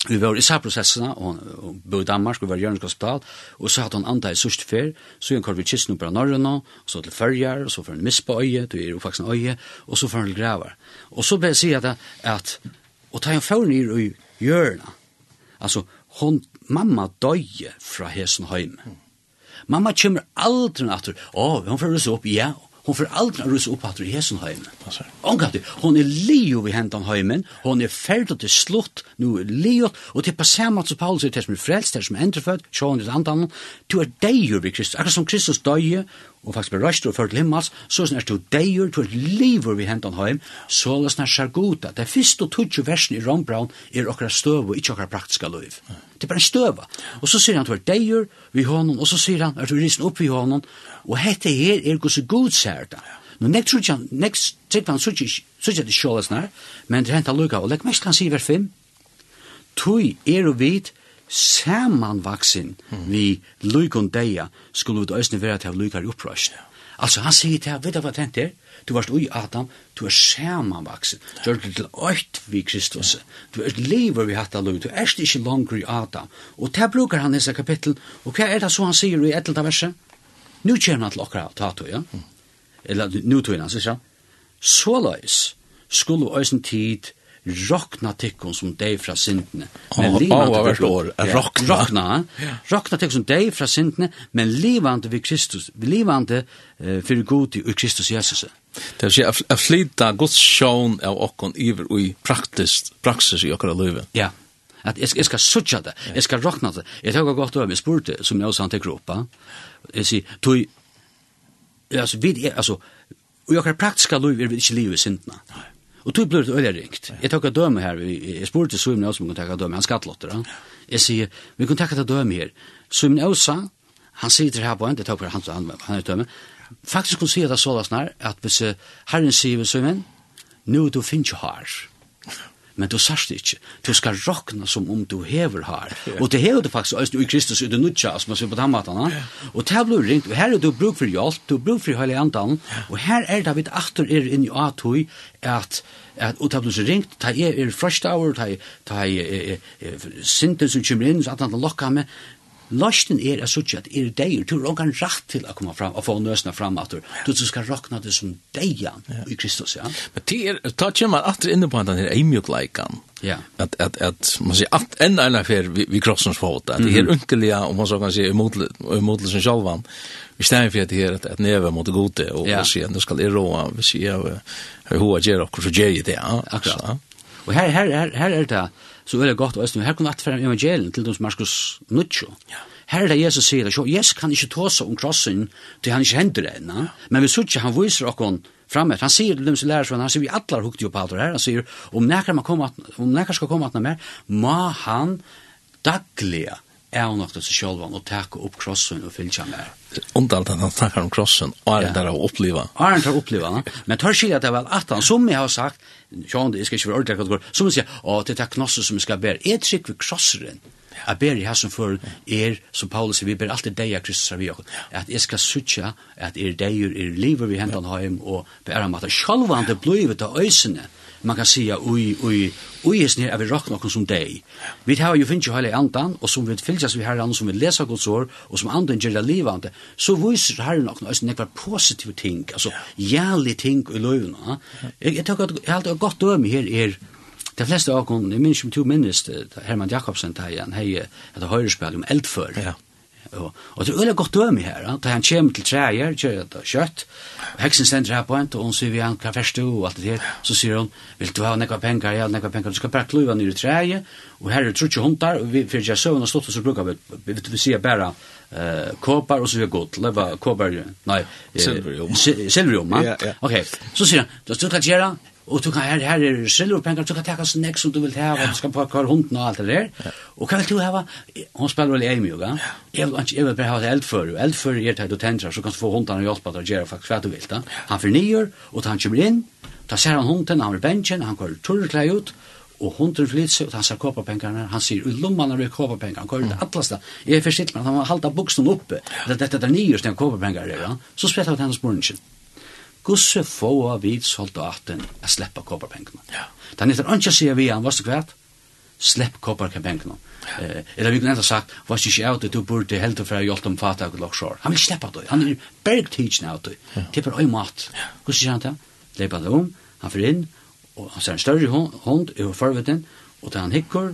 [SPEAKER 3] Vi var i særprosessene, og, hun bo i Danmark, og var i Jørgens Hospital, og så hadde hun anta i sørste fer, så gjør han vi kisten oppe på Norrøna, og så til Følger, og så får han mispa øyet, du er jo faktisk en øye, og så får hun til Gravar. Og så ble jeg si at, at og ta en fjord ned i hjørna, altså, hon, mamma døye fra hesen høyme. Mamma kommer aldri natter, å, hun fører seg opp, ja, og hon får aldri rus upp att i hesen
[SPEAKER 1] hem.
[SPEAKER 3] Angat hon är leo vi hentan hemmen, hon är färdig till slott, nu leo och till passamat som Paulus är det som är frälst, det som är enterfödd, så hon andan, du är dig vi Kristus, akkurat som Kristus döje og faktisk blir røst og ført limmals, så er det deir, du er liver vi hentan heim, så er det sjargota. Det fyrst og tutsi versen i Rombraun er okra støv og ikke okra praktiska liv. Det er bare en støva. Og så sier han, du er deir vi honom, og så sier han, er du risen opp vi honom, og hette her er gos god sær da. Nå nek tror ikke han, nek trutsi han, tror ikke det sjåles nær, men det hentan lukka, og lek mest kan si vers 5, Tui er og vit samanvaksin mm. vi lukon deia skulle vi òsne vera til lukar upprøst. opprørsne. Altså han sier til, vet du hva tent er? Du varst ui Adam, du er samanvaksin. Du er til øyt vi Kristus. Du er lever vi hatt av lykar, du er ikke langer i Adam. Og det brukar han i disse kapittel, og hva er det så han sier i etlta verset? Nu kommer han til okra tato, ja? Eller nu tog han, sier han. Såleis skulle òsne øysen tid rockna tikkon som dei fra syndene.
[SPEAKER 1] Men livant oh, hvert år, rockna.
[SPEAKER 3] Rockna, yeah. rockna tikkon som dei fra syndene, men livant vi Kristus, livant uh, fyrir god i Kristus Jesus.
[SPEAKER 1] Det vil si, a flyta Guds sjån av okkon iver i praktisk, praksis i okkara løyve.
[SPEAKER 3] Ja, at jeg, jeg skal sutja det, jeg skal rockna det. Jeg tar godt over, jeg spurte, som jeg også han til gruppa, jeg sier, tog, altså, vi, altså, i okkara praktiska løyve er vi ikke liv i syndene. Nei Og tog blir det øyelig ringt. Jeg tok et døme her, jeg spurte Suimen Åsa om vi kunne takke døme, han skattlotter han. Jeg sier, vi kunne takke døme her. Suimen Åsa, han sitter her på en, det tok for han, han, han er døme, faktisk kunne si at det så da snar, at hvis herren sier vi Suimen, nu du finnes jo her men du sørst ikke. Du skal råkne som om du hever her. Og det hever du faktisk også i Kristus i det nutja, som man ser på den måten. Og det blir ringt, og her er du bruk for hjelp, du bruk for hele andan, og her er det vi atter er inn i atøy, at at og tablu så ringt ta er er fresh hour ta ta er sinten som kommer inn så at han lokka med Løsten er at suttje at er deir, du har ongan rett til å komme fram, og få nøsna fram at du, du skal rakna det som deian i Kristus, ja.
[SPEAKER 1] Men det er, ta kjemmer atter inne på den her eimjukleikan,
[SPEAKER 3] ja.
[SPEAKER 1] at, at, at, man sier, at enn er fer vi, vi krossens fot, at det er unkelige, om man så kan si, umodelig som sjalvan, vi stein for at det er at, at neve mot gode, og,
[SPEAKER 3] ja.
[SPEAKER 1] og sier, nå skal jeg råa, vi sier, hva gjer okkur, så gjer jeg det, ja.
[SPEAKER 3] Akkurat. Og her, her, her, her er det, så er det godt, og her kunne atfære evangelien til dem som Markus Nuccio. Ja. Her er det Jesus sier, det, Jesus kan ikke ta seg om krossen til han ikke hender det ennå, men vi sier ikke, han viser oss framme. Han sier til dem som lærer seg, han sier vi atler hukte jo på alt det her, han sier, om nekker, man kommer, om nekker skal komme atna mer, må han daglige er nok til seg selv og takke opp krossen og fylle seg mer.
[SPEAKER 1] Undalt at han snakker om krossen, og er
[SPEAKER 3] det
[SPEAKER 1] der å oppleve.
[SPEAKER 3] Og er det der å oppleve, men tar skilje at det er vel at han, som jeg har sagt, sjående, jeg skal ikke være ordentlig hva det går, så må jeg si, å, det er knossen som jeg skal bære. Jeg trykker ved krosseren, jeg ber i her som for er, som Paulus sier, vi ber alltid deg av Kristus av oss, at jeg skal sutja, at er deg, er livet vi hentan heim, og bære om at det sjølvande blivet av øysene, man kan säga oj oj oj är snär av rock någon som dig. Vi har ju finns ju hela andan och som vi fyllas vi här som vi läser Guds ord och som anden ger det livande. Så visar här någon alltså några positiva ting, alltså jävligt ting i löven. Jag jag tycker att helt gott döme här är De flesta av oss, jeg minns om to minnes, Herman Jakobsen, han hei et høyrespel om eldfør.
[SPEAKER 1] Ja.
[SPEAKER 3] Og, og det er veldig godt døm i her, da han kommer til treier, kjører det kjøtt, og heksen stender her på en, og hun sier vi han, hva først du, og alt det her, så sier hun, vil du ha nekva penger, ja, nekva penger, du skal bare kluva nere i treier, og her er trutje hundar, og vi fyrir jeg søvn og stått, og så brukar vi, vi, vi vi sier bare, uh, kåpar, og så er godt, leva kåpar, kopar
[SPEAKER 1] silverjom,
[SPEAKER 3] silverium ja,
[SPEAKER 1] ja,
[SPEAKER 3] ok, så sier han, du ska jag göra Og du kan, her, her er silverpengar, du kan taka så nek som du vil och du skal kvar hunden og alt det der. Ja. Og hva vil du ha Hon spelar vel i eimjuga. Ja. Jeg, vil, jeg vil bare hava eldfører. Eldfører er det du tendrar, så kan du få hunden og hjelpa til å gjøre faktisk hva du vil. Da. Han fyrir nyer, og han kommer inn, ta ser han hunden, han er benchen, han går turrklei ut, og hunden flyter seg, og han ser kåpapengarna, han sier, i lomman er det kåpapengar, han går ut atlasda. Jeg er forsitt, men han må halda buksen oppe, dette er nyer, det er kåpapengar, så spelar han hans brunchen. Gusse få vid soldaten a sleppa kopparpengene.
[SPEAKER 1] Ja.
[SPEAKER 3] Den heter ikke sier vi han, varst du kvært? Slepp kopparpengene. Ja. Eh, eller vi kunne enda sagt, varst du ikke av det, du burde helt for å hjelpe om fatta og loksjår. Han vil sleppa det, han er bergtidsen av det. Ja. Tipper øy mat. Gusse sier han til, leipa det om, han fyrir inn, og han ser en større hund, hund i forvitten, og til han hikker,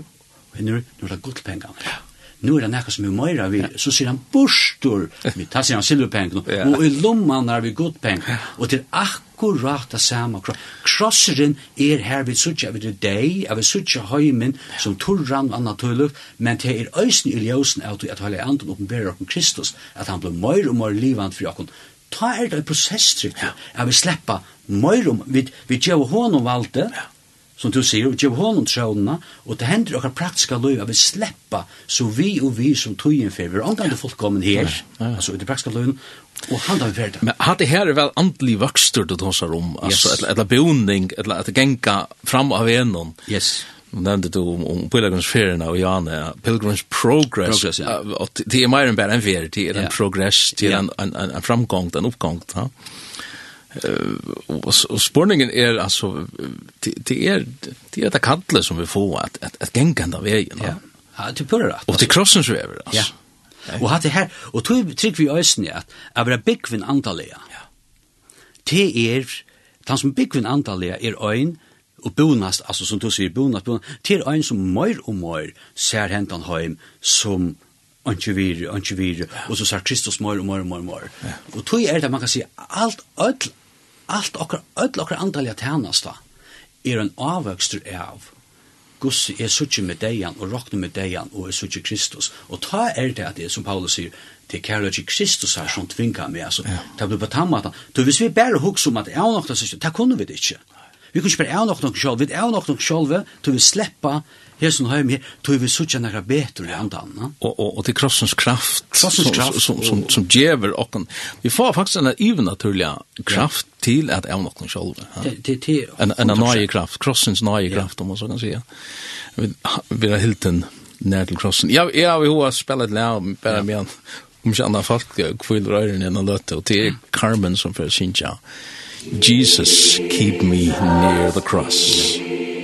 [SPEAKER 3] og nu, nu er det godpengene. Ja nu er det nekka som er meira vi, så sier han borstor, vi tar sier han silverpengen,
[SPEAKER 1] yeah.
[SPEAKER 3] og i lomman er vi godpengen, og til akkurat det samme, krosseren er her vi sutja vi til deg, vi sutja heimen, som turran og anna tulluk, men det er øysen i ljósen av at hele andan oppenberer okken Kristus, at han blir meir og meir livand for okken, ta er det en prosesstrykt, at vi sleppa meir om, vi, vi gjev honom valde, ja som du sier, og gjør honom trådene, og det hender okkar praktiska løy at vi sleppa, så vi og vi som tøyen fyrir, vi er omgang fullkommen her, ja, ja. altså i det praktiska løyen, og han da vi fer
[SPEAKER 1] Men hatt det her er vel andelig vøkster du tåsar om, altså,
[SPEAKER 3] yes.
[SPEAKER 1] eller boning, eller at genka fram av enon.
[SPEAKER 3] Yes.
[SPEAKER 1] Nu nevnte du om, om pilgrimsferierna og jane, Pilgrims Progress,
[SPEAKER 3] progress ja.
[SPEAKER 1] og det er meir enn bare en ferie, det er en progress, det er en, en, en, en framgång, en uppgång, ja och och spårningen är alltså det är det är det kallet som vi får att att att gänga där vägen.
[SPEAKER 3] Ja.
[SPEAKER 1] Ja,
[SPEAKER 3] du på det. Och till
[SPEAKER 1] krossen så är det.
[SPEAKER 3] Ja. Och hade här och tog trick vi ösn att aber bigvin antalia.
[SPEAKER 1] Ja.
[SPEAKER 3] Det er han som bigvin antalia er ein og bonast, altså som du sier, bonast, bonast, til ein som møyr og møyr ser hentan heim som antivir, antivir, og så sier Kristus møyr og møyr og møyr og møyr. Og tog er det man kan si, alt, alt, alt okkar, öll okkar andaliga tænasta er en avvøkstur av Guds er suttje med deian og rokne med deian og er suttje Kristus. Og ta er det at det som Paulus sier, det er kærlighet til Kristus her som tvinga meg, altså, ja. det blir på tammata Så hvis vi bare huks om at jeg nokta sier, det kunne vi det ikke. Vi kunne ikke bare jeg nokta sjálv, vi er nokta sjálv, til vi slippa hesen heim her, tog vi suttja nekra betur i andan. No?
[SPEAKER 1] Og, og, og til krossens kraft,
[SPEAKER 3] krossens kraft
[SPEAKER 1] som, som,
[SPEAKER 3] som,
[SPEAKER 1] som djever okken. Vi får faktisk en ivernaturliga kraft ja. til at evne okken sjolve. Ja?
[SPEAKER 3] Det, det,
[SPEAKER 1] en, en nøye kraft, krossens nøye kraft, om man så kan sige. Vi, vi har helt en nær til krossen. Ja, jeg har jo lær, bare med han, om ikke andre folk kvill røyren enn løtte, og det er Carmen som fyrir synes Jesus, keep me near the cross.
[SPEAKER 2] Yeah.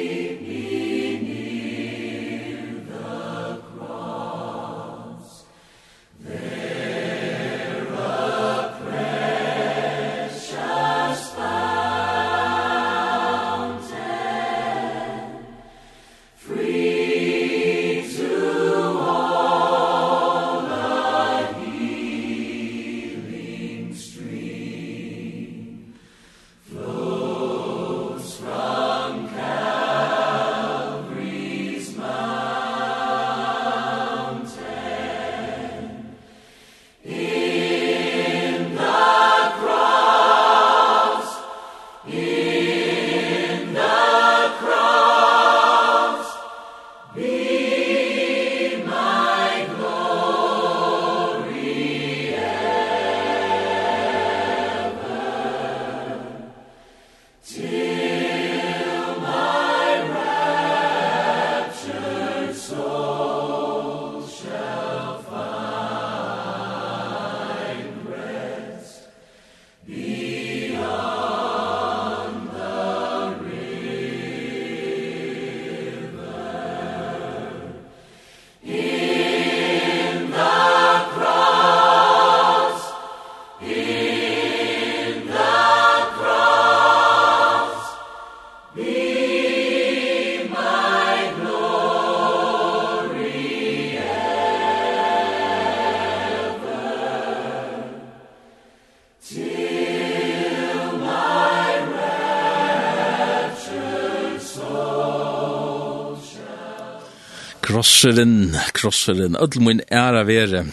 [SPEAKER 1] krosseren, krosseren, ödel min æra vere.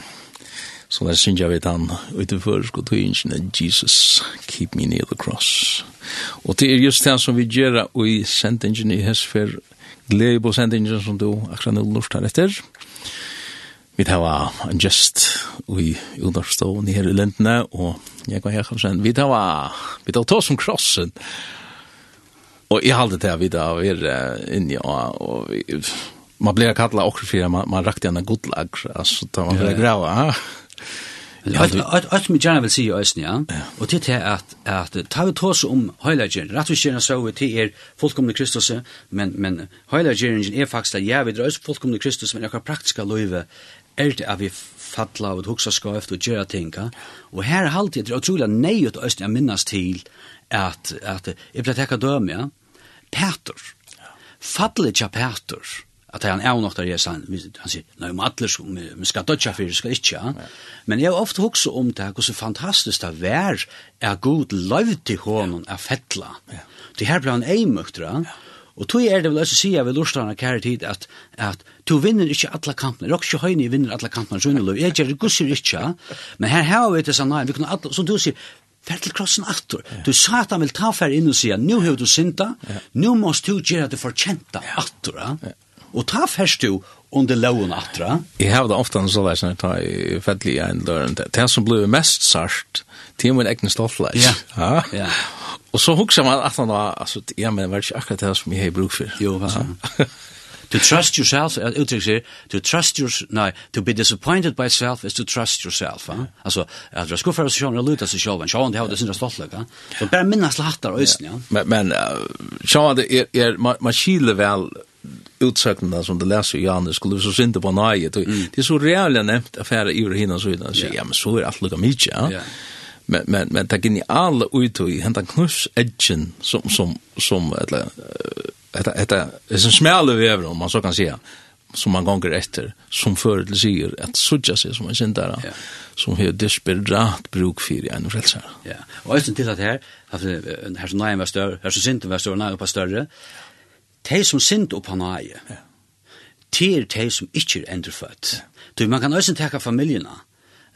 [SPEAKER 1] Så der synes jeg vet han utenfor sko hinsen Jesus keep me near the cross. Och det är just det som vi gör och i sendingen i hesfer glädje på sendingen som du akkurat nå lort her etter. Vi tar en gest i understående her i lentene, og jeg går her og sier, vi tar vi tar ta som krossen. Og jeg halte det vi tar vi er inne, og, og man blir kallad också för man man rakt en god lag alltså då man blir
[SPEAKER 3] grå. Allt som jag gärna vill se ju ösn, ja. Och det är att, att ta vi tås om heilagen. känner så vi till er fullkomna Kristus, men, men heilagen är faktiskt att jag vill ös fullkomne Kristus, men jag praktiska löve är det att vi fattla och ett huxa skövt och göra tänka. Och här har alltid det otroliga att ösn jag minnas till att, att jag vill täcka döm, ja. Peter. Fattlet ja Peter at han er nok der han han sier nei om atler vi skal dødja fyrir, skal ikke ja. men jeg har ofte hugsa om det hvordan fantastisk det vær er god løyv til hånden er fettla det her ble han ei ja. og tog er det vel også sier ved lorstana kære tid at, at du vinner ikke alle kampene rock ikke høyne vinner alle kampene så underlov jeg gjør det gusser ikke men her har vi det sånn nei vi kunne alle som du sier fer til krossen attor. Yeah. Du sa at han vil ta fer inn og sier, nu har du synda, yeah. nu måst du gjøre det fortjenta attor. Ja. Yeah. Og ta først jo under loven atra.
[SPEAKER 1] Jeg har det ofte så der som jeg tar i fedtlig en døren. Det som blir mest sart, det er min egen stoffleis.
[SPEAKER 3] Ja. ja. ja.
[SPEAKER 1] Og så husker man at han var, altså, ja, men det var ikke akkurat det som jeg har bruk for.
[SPEAKER 3] Jo, hva sa To trust yourself, jeg uttrykker sier, to trust your, nei, to be disappointed by self is to trust yourself. Eh? Altså, at jeg skuffer seg sjån og luta seg sjån, sjån, det har det sin stoltleg. Eh? Så bare minnes hattar og øysen, ja.
[SPEAKER 1] Men, men uh, sjån, er, er, man, man kiler vel utsöknarna som det läser i Janne skulle vi så synte på nej. Mm. Det är så reellt nämnt affärer i hinna så utan så ja men så är allt lika mycket ja. Yeah. Men men men det geniala ut i hända knus edgen som som som eller detta detta är som smäller vi över om man så kan säga som man gånger efter som förut säger att sudja sig som en syndare yeah. som har desperat bruk för en frälsare.
[SPEAKER 3] Ja. Och just till att här att här som nära var större, här som synd var större, nära var större de som sint opp han er, ja. de er de som ikke er endrefødt. Ja. Du, man kan også tenke familiene,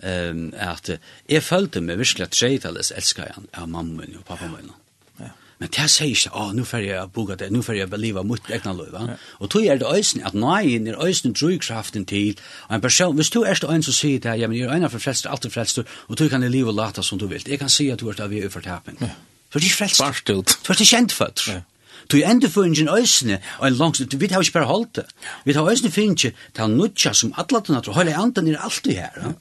[SPEAKER 3] um, at jeg følte meg virkelig at tredjetallet elsker jeg av mamma min og pappa min. Ja. Men det sier ikke, å, nå får jeg boka det, nå får jeg beliva mot egna løy, ja. Og tog er det øysen, at nøyen er øysen drøykraften til, og en person, hvis du er det øyne som sier det, ja, men jeg er øyne for frelster, alt er frelster, og tog kan i livet lata som du vil. Jeg kan si at du er det av vi er fortapen. Ja. For det er frelster.
[SPEAKER 1] Barstut.
[SPEAKER 3] For det er kjent føtter. Ja. Tui endeføringen øysene, og en langs, vi har ikke bare holdt det. Vi har øysene finnes til nutja som atlaten at høyla andan er alltid her. Ja?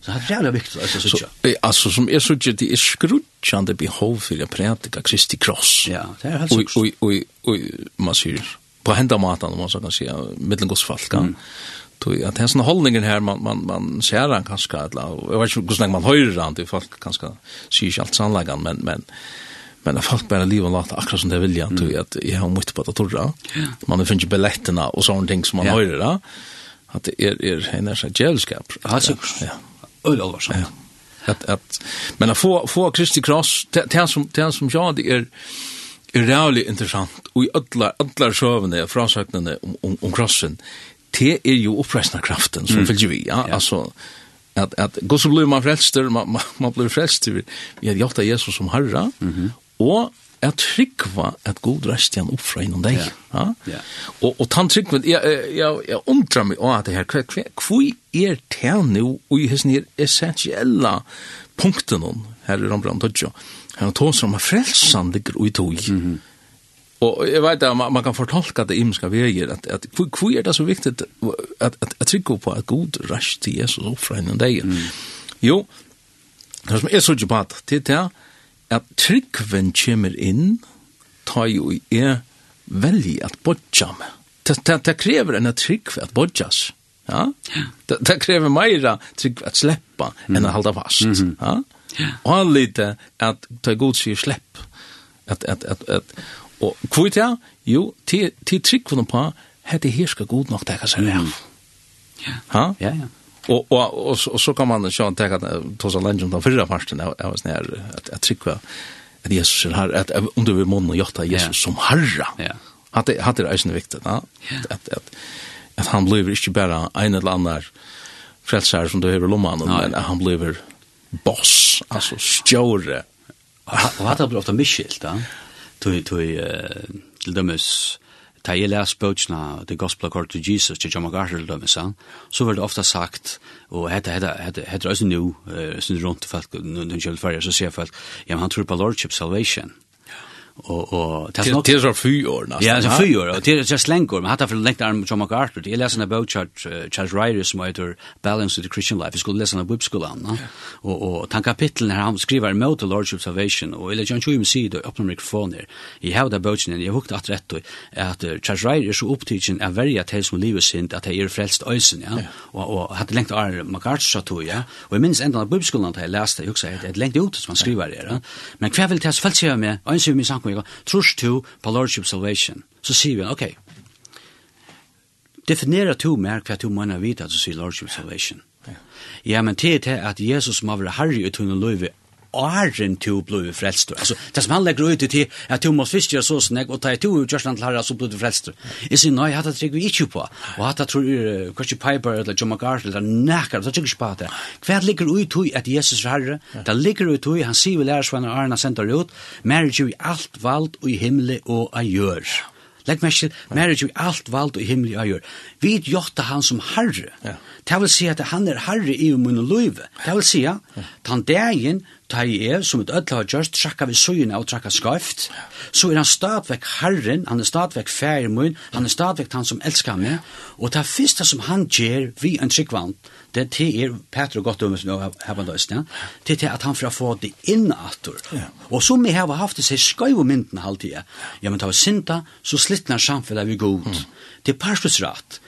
[SPEAKER 3] Så det er jævlig viktig altså, at jeg
[SPEAKER 1] sutja. Altså, som jeg sutja, det er skrutjande behov for å prædika Kristi kross.
[SPEAKER 3] Ja, det er helt sikkert.
[SPEAKER 1] Og, og, og, man sier, på henda maten, om man så kan si, middelen Mm tog att hans hållningen här man man man ser han kanske alla jag vet inte hur länge man höjer han det folk kanske ser ju allt sannlagan men men Men jeg folk bare livet lagt akkurat som det vilja, mm. tog at jeg har mye på det torra. Man har ikke billetterna og sånne ting som man ja. hører da. At det er, er en er seg djevelskap.
[SPEAKER 3] Ja, sikkert. Ja. Øl alvarsamt. Ja.
[SPEAKER 1] At, at, men å få, få Kristi Kross, det som, det som ja, det er, er rævlig interessant. Og i alle, alle søvende og frasøknene om, om, om krossen, det er jo oppreisende kraften som mm. fylgjer vi. Ja? ja. Altså, at, at så blir man frelster, man, man, man blir frelster. Vi har gjort av Jesus som herre, mm -hmm og at trykva at god rest igjen opp fra innom deg. Ja. ja. Og, og tann trykva, jeg, jeg, jeg undrar meg av det her, hva er det nå og i hessen her essentiella punkten her i Rambrandt Dodjo? Her er tås om at frelsan ligger ui tog. Mm -hmm. Og jeg vet at man, man kan fortolka det imenska veier, at, at hvor er det så viktig at, at, at, at trykva på at god rest til Jesus opp fra innom deg? Mm. Jo, det som er så ikke på at, det er at tryggven kommer inn, ta jo i er veldig at bodja med. Det det, det krever en tryggve at bodjas. Ja? Det det krever meira tryggve at sleppa mm. enn å halda fast. Mm -hmm. Ja? Og han lite at ta god sier slepp. At, at, at, at, og kvitt ja, jo, til til tryggven på, hette her skal god nok teka seg av.
[SPEAKER 3] Ja, ja, ja.
[SPEAKER 1] Og, og, og, og, så kan man sjå inte ta ta så länge som den fyrre parten av oss nær, at att jag tycker at Jesus er her, at om du vil måne og gjøre Jesus som herre. Ja. Att det hade det är ju viktigt, va? at, att att han blir ikke bare en eller annen frälsare som du har i lomman men at han blir boss alltså stjore.
[SPEAKER 3] Och hade blivit ofta misskilt, tui, Tog tog till dömes ta jeg les bøtjena The Gospel According to Jesus til John MacArthur Lømmesa, så var det ofte sagt, og hette, hette, hette, hette også nå, uh, rundt folk, når det gjelder ferdig, så sier folk, ja, men han tror på Lordship Salvation og og det nok
[SPEAKER 1] det är fyr år nästan.
[SPEAKER 3] Ja, det
[SPEAKER 1] är
[SPEAKER 3] fyra år och det er just längor. men hade for lengt arm John MacArthur. Jag läste en bok av Charles Ryder som heter Balance of the Christian Life. Jag skulle läsa en webbskola va. Og og han kapitlen her han skriver mot the Lordship Salvation och eller John Chum see då öppnar mikrofoner. I how the boat and jag hukte at rett då att Charles Ryder så upptagen är very att hälsa livet sin at han är frelst ösen ja. Og og hade lengt arm MacArthur så to, ja. Och minns ända på webbskolan att jag läste jag också ett längt ut som han skriver det. Men kväll vil det så fallt sig med. Önskar mig snakker vi om, trus to på Lordship Salvation. Så sier vi, ok, definera to mer hva to mener vite at du sier Lordship Salvation. Ja, men det er at Jesus må være herre i tunne løyve åren to blod frelst. Altså, det som han legger ut i til at du må fiske så sånn, og ta i to ut han til herre, så blir du frelst. Jeg sier, nei, hatt det trygg vi ikke på. Og hatt det tror jeg, kanskje Piper eller John McArthur eller nekker, det trygg ikke på det. Hva ligger ut i at Jesus er herre? Det ligger ut i, han sier vi lærer svann og Arne sender ut, mer marriage i alt valgt og i himmel og av gjør. Legg meg til, mer marriage i alt valgt og i himmel og av gjør. Vi gjør han som herre.
[SPEAKER 1] Ja.
[SPEAKER 3] Det vil si at han er herre i min løyve. Det vil si at han dagen ta i er, som et ødla har gjørst, trakka vi søyene og trakka skaft, så er han stadvekk herren, han er stadvekk færre mun, han er stadvekk han som elskar meg, og det første som han gjør vi en tryggvann, det til er, Peter og Gottum, som jeg har løst, ja, det til at han får få det innatur. Og som vi har haft det seg skøy og mynden halvtida, ja, men det var synda, så slittnar samfunnet vi god. Det er parsløsrat.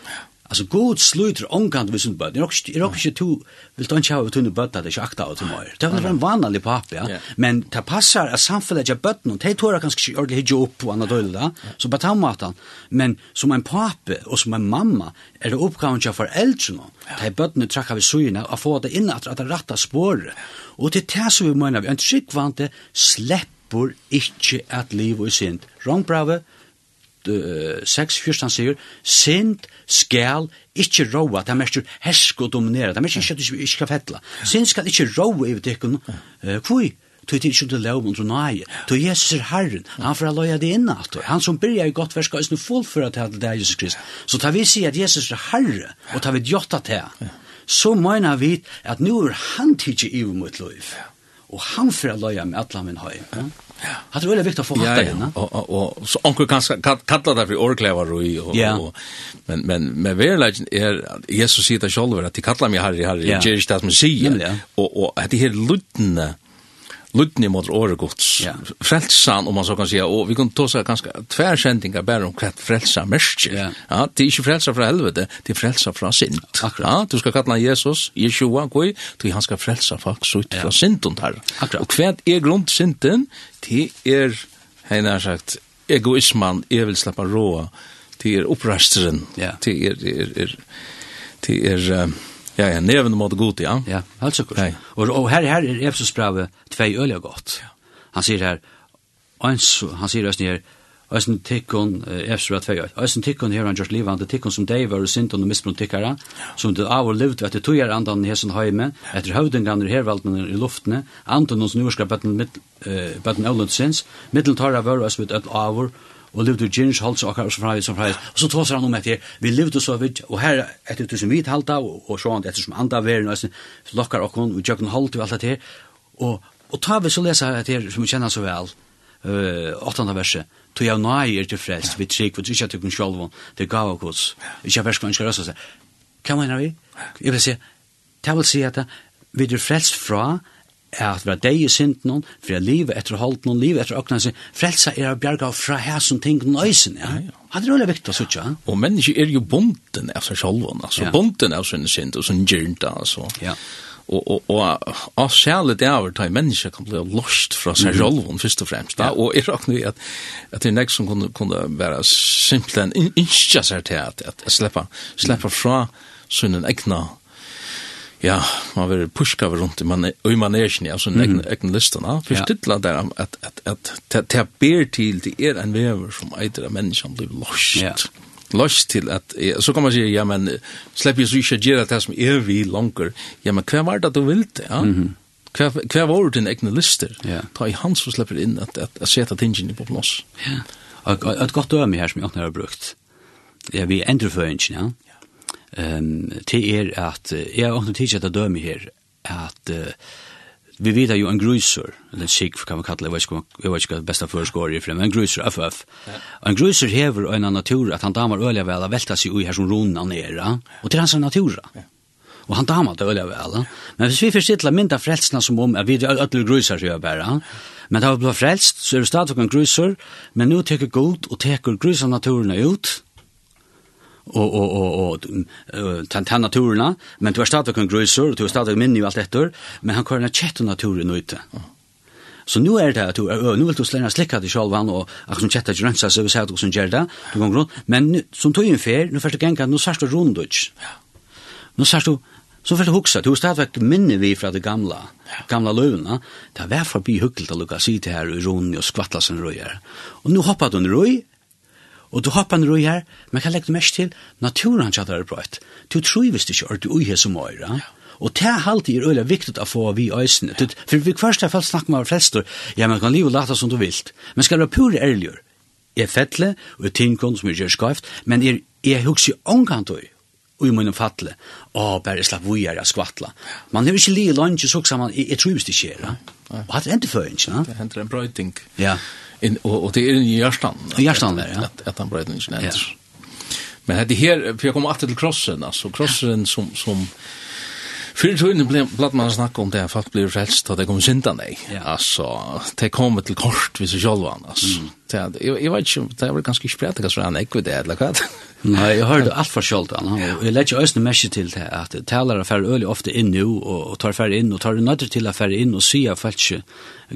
[SPEAKER 3] Alltså god sluter omkant vi sin böt. Det är också inte du vill ta en tjava tunna böt att det är akta och till mig. Det var en vanlig pappa, ja. Men det passar att samfället jag böt någon. Det tårar kanske inte ordentligt hijå upp och annat dölda. Så bara ta matan. Men som en pappa och som en mamma är det uppgaven till föräldrarna. Det är böt nu trackar vi syrna och få det in att det rätta spår. Och till det som vi menar vi. En tryggvante släpper inte att liv och synd. Rångbrave, uh, 6, 14 sier, sint skal ikke råa, det er mest hersk og dominera, det er mest ikke at du ikke skal fettla. Sint skal ikke råa i dekken, uh, kvui, tog det ikke til lov under nøye. Tog Jesus er Herren, han får løye det inn at Han som byrja i godt vers skal ikke fullføre til det er Jesus Krist. Så tar vi si at Jesus er Herre, og tar vi djotta til, så mener vi at nu er han tidsi i mitt liv. Og han får løye med alle min høy. Ja. Ja. Har du väl viktigt att få
[SPEAKER 1] fatta
[SPEAKER 3] det,
[SPEAKER 1] va? Och och så onkel kan kalla det för orklevar och men men men verkligen är Jesus sitter själv att de kallar mig
[SPEAKER 3] Harry
[SPEAKER 1] Harry, ger jag det som säger. Och och det här lutna lutni mot året gods.
[SPEAKER 3] Ja.
[SPEAKER 1] Frelsan om man så kan säga. Och vi kan ta ganska tvær sendingar bara om kvart frelsa mest.
[SPEAKER 3] Ja.
[SPEAKER 1] ja, det är inte frelsa från helvete, det er frelsa från synd.
[SPEAKER 3] Akkurat.
[SPEAKER 1] Ja, du ska kalla Jesus, Yeshua, goi, du han ska frelsa folk så ut
[SPEAKER 3] ja.
[SPEAKER 1] från synd och här.
[SPEAKER 3] Akkurat.
[SPEAKER 1] Och kvart er grund synden, det är, hejna har sagt, egoisman, er vill släppa råa, det är upprasteren,
[SPEAKER 3] ja.
[SPEAKER 1] det er, det er, det är, det är, det är Ja, ja, neven mot god, ja.
[SPEAKER 3] Ja, helt sikkert.
[SPEAKER 1] Hey.
[SPEAKER 3] Og, og her, her er Efesus brevet tvei øyelig godt. Han sier her, ans, han sier øyne her, Øysen tikkun, Efesus brevet tvei øyelig, Øysen tikkun her han gjørt livande, tikkun som dei var sint og misbrunn tikkara, som det av og levd etter tog er andan i hesen heime etter høvdingan i hervaldene i luftene, andan hos norska bøtten avlund sinns, middel tarra vør, Øysen mitt av og levde gins holds og akkar og så frais og frais og så tås han om etter vi levde så vidt og her etter tusen vit halda og, og sånt etter som anda veren og lokkar okkon og jøkken holdt og alt det her. Og, og ta vi så lesa etter som vi kjenner så vel uh, 8. verset to jeg nøy er til frelst vi trygg vi trygg vi trygg vi trygg vi gav vi trygg vi trygg vi trygg vi trygg vi trygg vi trygg vi trygg vi trygg vi trygg vi trygg vi trygg vi vi er at vera deg i synden for jeg livet etter holdt noen, livet etter åkne, seg, frelsa er å bjerga fra her som ting nøysen, ja. ja. Det er veldig viktig å sitte, ja.
[SPEAKER 1] Og mennesker er jo bonden av seg selv, altså,
[SPEAKER 3] ja.
[SPEAKER 1] bonden av sin synd og sin gyrnta, altså.
[SPEAKER 3] Ja.
[SPEAKER 1] Og, og, og, og særlig det er at mennesker kan bli lost fra seg selv, mm. først og fremst, da,
[SPEAKER 3] ja.
[SPEAKER 1] og er åkna at, at det er nek som kunne, kunne være simpelthen innskja seg til at, at sleppa, sleppa fra sin egna ja, man vill pushka runt man och man är ju alltså sånn egen lista va för
[SPEAKER 3] stilla ja.
[SPEAKER 1] der, at, at, at, at, at, ber til, det er en vever som eitir äter menneskene blir lost
[SPEAKER 3] ja.
[SPEAKER 1] Lost at att så kan man säga ja men släpp ju så jag det som är vi longer ja men kvar var det du vill ja? Kvar kvar var det en egen
[SPEAKER 3] Ja.
[SPEAKER 1] ta i hans så släpper in att att sätta tingen på plats
[SPEAKER 3] ja. Et godt døme her som jeg har brukt ja vi ändrar för ja um, til er at, jeg har åknet tidsi at døme her, at uh, vi vet jo en grusor, eller sikv kan man kalla, det, jeg vet ikke hva besta førskår i frem, en grusor, FF. Ja. Og en grusor hever en natur at han damar øyla vel a velta seg ui her som rona nere og til hans natur. Ja. Og han damar det øyla vel. Men hvis vi forstitla mynda frelsna som om, at vi er ödler grusor, sier jeg bare, men da vi blir frelst, så er det stadig en grusor, men nu teker god og teker grusor naturene ut, og og og og tan naturna, men du har startat kun grøsor, du har startat minni alt etter, men han kan chatta naturen ute. Så nu er det at du, nu vil du slenge slikka til sjálvan, og akkur som chatta grønsa, så vi sier at du som gjør det, du kan grunn, men nu, som tog en fer, nu først du genga, nu sørst du runduts. Nu sørst du, så først du huksa, du stadvek minne vi fra det gamla, gamla løvna, det vær forbi hukkelt å lukka sitte her i runni og skvattla sin røyer. Og nu hoppar du en røy, Og du hoppar en roi her, men kan legge mest til, naturen tjadar er brøyt. Du tror visst ikke du ui her som øyra. Og det er alltid er øyla viktig å få vi øysene. Ja. For vi først er felt snakk med av flestor, ja, man kan livet lata som du vilt. Men skal være pur ærligere. Jeg fettle, og tingkon som jeg gjør skaift, men er, jeg hugsi omkant øy, og i munnen fattle, å, bare slapp vi av skvattla. Man har ikke li i så så man, jeg, jeg trivist ikke, ja. Og hatt det hendt før, ikke?
[SPEAKER 1] Det händer en brøyting.
[SPEAKER 3] Ja.
[SPEAKER 1] ja in, och, och det är i hjärtan.
[SPEAKER 3] I hjärtan där, ja.
[SPEAKER 1] Att, att han bröt en Ja. Men det här, för jag kommer åter till krossen, alltså krossen ja. som, som Fyrir tøyne blatt man snakka om det at folk blir frelst og det kommer synda nei.
[SPEAKER 3] Ja.
[SPEAKER 1] Altså, det kommer til kort vis og sjálvan, altså. Mm. Ja, jag vet inte, det var ganska sprätt kanske han ekvid det eller vad.
[SPEAKER 3] Nej, jag hörde allt för sköld han. Jag lägger ju ösna mest till det att talare för öl ofta in nu och tar för in och tar nötter till affär in och se falske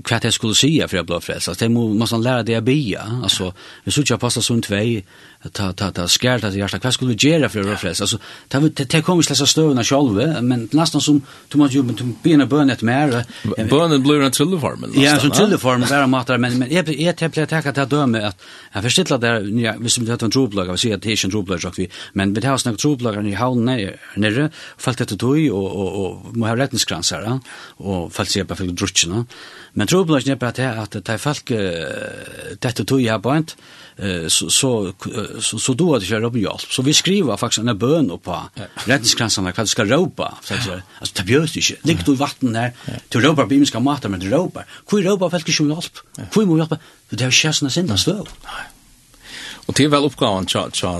[SPEAKER 3] kvart jag skulle se för jag blev frälst. Alltså det måste man lära det att bia. Alltså vi såg jag passa sånt väg ta ta ta skärt att hjärta vad skulle vi göra för att bli frälst. Alltså det det kommer släsa stövna själva men nästan som du måste ju bena bönet mer.
[SPEAKER 1] Bönen blir en trilleformen.
[SPEAKER 3] Ja, så trilleformen där matar men men jag jag tänkte att det døme at jeg forstilla der, ja, hvis vi hadde en troplager, vi sier at det er ikke en troplager, vi, men vi har snakket troplager i havnen nere, falt etter tog, og, og, og må ha retningskranser, og falt seg på fyrir drutsjene, Men trobladjen er bare til at de folk dette tog her bøynt, så, så, så, så doa det ikke opp hjelp. Så vi skriver faktisk en bøn på redningskransene hva du skal råpa. Altså, det bjøs ikke. Ligger du i vatten her, du råpa bimiska mat, men du råpa. Hvor råpa folk ikke om hjelp? Hvor må hjelpe? Det er jo kjæsene sinne støv.
[SPEAKER 1] Og det er vel oppgaven, tja, tja,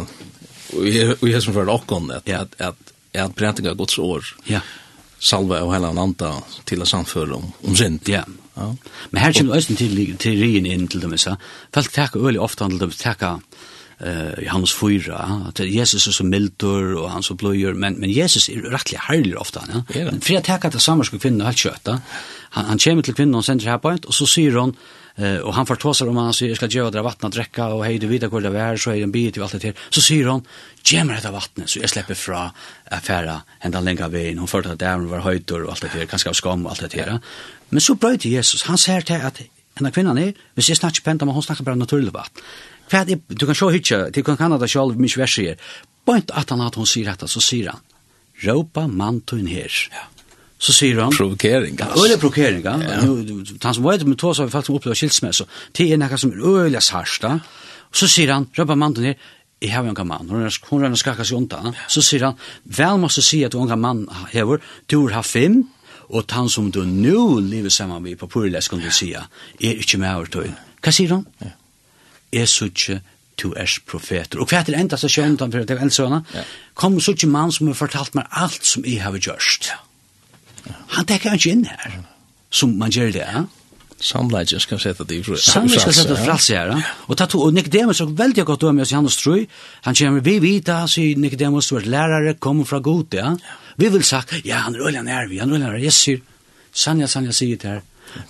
[SPEAKER 1] og jeg som for okkon, at, at, at, at brentinga gods år,
[SPEAKER 3] ja.
[SPEAKER 1] Salve og helan anda til å samføre om, om sind.
[SPEAKER 3] Ja. Yeah.
[SPEAKER 1] Ja.
[SPEAKER 3] Men her kommer øysen til, til rien inn til dem, så. Folk takker øyelig ofte til dem, takker uh, Johannes 4, at Jesus er så mildur og han så bløyer, men, men Jesus er rettelig herlig ofte Ja.
[SPEAKER 1] ja. Men
[SPEAKER 3] for jeg takker til samverske kvinner og alt kjøtt, han, han kommer til kvinnen og sender her på et, og så sier han, Uh, og han fortåser om han sier, jeg skal gjøre dere vattnet og drekke, og hei, du vet hvor det er, så er det en bit og alt det her. Så sier han, gjør meg dette vattnet, så jeg slipper fra affæra, henda lenger veien, hun følte at det var høyder og alt det her, kanskje av skam og alt det her. Ja. Men så brøyde Jesus, han ser til at henne kvinnan er, hvis jeg snakker pent om, hun snakker bare naturlig vatt. Hva er du kan se hitje, til kan kanna det selv, mye vers sier, bøynt at han at hun sier dette, så sier han, råpa mantun her. Ja. Så sier han...
[SPEAKER 1] Provokering, altså.
[SPEAKER 3] Øyla provokering, ja. Han som vet, men tås har vi faktisk opplevd skilsmesse, det er nekka som er øyla sarsta, Så sier han, råpa mantun her, jeg har en mann, hun er, hun er skakka seg undan. Så sier han, vel måste si at unga mann hever, du har fem, og han som du nu lever sammen med på Purles, kan du sia, er ikke med over tøyen. Hva sier han? Ja. Er så ikke du er profeter. Og hva er det enda som skjer utenfor, det er eldsøna, kom suttje mann som har fortalt meg alt som jeg har gjørst. Han tekker ikke inn her, som man gjør det, ja.
[SPEAKER 1] Samleidje skal sette det i fru.
[SPEAKER 3] Samleidje skal sette det i fralse her. Og, tatt, og Nicodemus er veldig godt om oss i hans trøy. Han kommer vi vita, sier Nicodemus, du er lærere, kommer fra god, ja. ja. Vi vil sagt, ja, han er øyla nervi, han er øyla nervi, jeg sier, sanja, sanja, sier det her,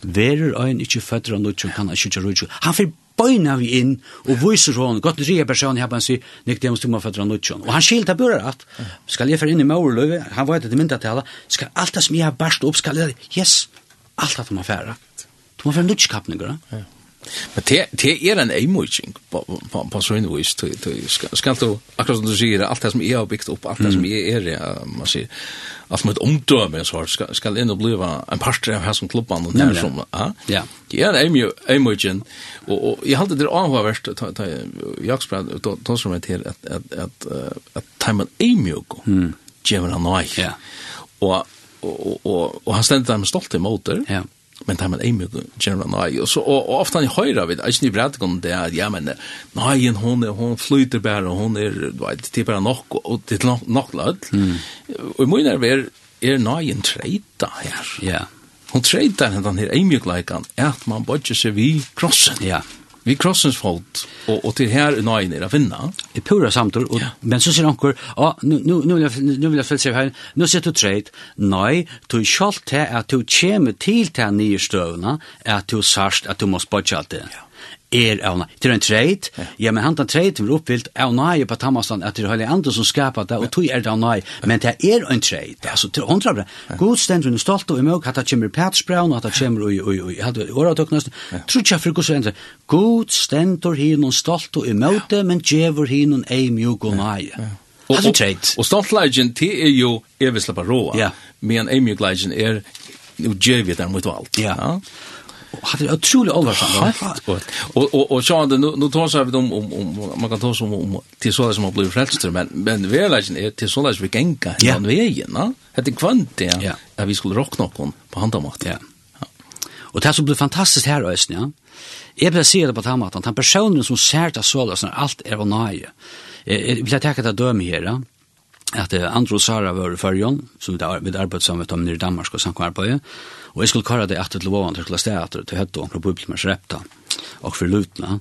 [SPEAKER 3] verer øyn ikkje føtter av nøytron, kan ikkje ikkje rujtjon. Han fyrir bøyna vi inn, og viser hon, godt ria person, her bare sier, nek dem stumma føtter av nøytjon. Og han skilta bør at, skal jeg fyrir inn i maurløyve, han vet at det mynda myndatala, skal alt det som jeg har barst opp, skal jeg, yes, alt det man færa. Du må færa nøytjon kapninger, ja.
[SPEAKER 1] Men det, det er en eimujing på, på, på sånn vis. Du, du, skal, skal du, akkurat som du sier, alt det som jeg har byggt opp, alt det som jeg er, ja, man sier, alt mitt omdøme, så skal, skal inn og bli en parter av her som klubban, og
[SPEAKER 3] nær
[SPEAKER 1] som, ja.
[SPEAKER 3] ja.
[SPEAKER 1] Det er en eimujing, og, og jeg halte det avhåverst, Jakobsbrad, da som er til at, at, at, at, at eimujing, mm. djevel han nøy,
[SPEAKER 3] ja.
[SPEAKER 1] og, og, og, og, og han stendte der med stolt i måter,
[SPEAKER 3] ja
[SPEAKER 1] men det man eimig general nei og så og, og ofte han høyra vid ikkje ni brætt kon det at ja men nei hon er hon flyter bare hon er du vet det er bare nok og det er nok nok lad mm. og mun er ver er nei en treita her
[SPEAKER 3] ja yeah.
[SPEAKER 1] hon treita den her eimig like at man bodger seg vi krossen
[SPEAKER 3] ja yeah.
[SPEAKER 1] Vi krossens folk, og, og til her er nei er å
[SPEAKER 3] finne. I pura samtor, og, ja. men så sier onkur, ja, nu, nu, nu vil jeg nu vil følge seg her, nu sier du treit, nei, du kjalt til at du kommer til til nye støvna, at du sarst at du må spotja alt det. Ja er av nei. Det er en treit. Ja. men han tar treit vi oppfyllt av nei på Tammastan at det er høylig andre som skapar det, og tog er det av nei. Men det er en treit. Altså, til hundra bra. God stend hun er stolt og imøk, at det kommer Patsbrown, at det kommer ui, ui, ui, at det er året og nøst. Trutja for god stend. God stend hin og stolt og imøk, men djever hin og ei mjuk og nei.
[SPEAKER 1] Altså
[SPEAKER 3] treit.
[SPEAKER 1] Og stolt leidjen, det er jo evig slappa råa.
[SPEAKER 3] Ja.
[SPEAKER 1] Men ei mjuk leidjen er jo djevet er mot valgt.
[SPEAKER 3] Ja. ja. Och hade otroligt allvarsamt.
[SPEAKER 1] Helt gott. Och och och så nu nu tar sig vi om om om man kan ta som om till sådär som har blivit frälst men men verkligen är till så där vi gänga
[SPEAKER 3] i
[SPEAKER 1] den vägen, va? Det är kvant det.
[SPEAKER 3] Ja,
[SPEAKER 1] Ja, vi skulle rockna någon på handamat.
[SPEAKER 3] Ja. Och det som blir fantastiskt här östen, ja. Jag vill säga det på tammat, han personen som ser det så där allt är och nej. Jag vill ta det döm här, ja at Andro Sara var i Førjon, som vi arbeidet sammen med dem nere i Danmark og samkommer på, Og jeg skulle kalla det etter til vågen til skulle steg etter til hette omkring bubelmers repta og for lutna.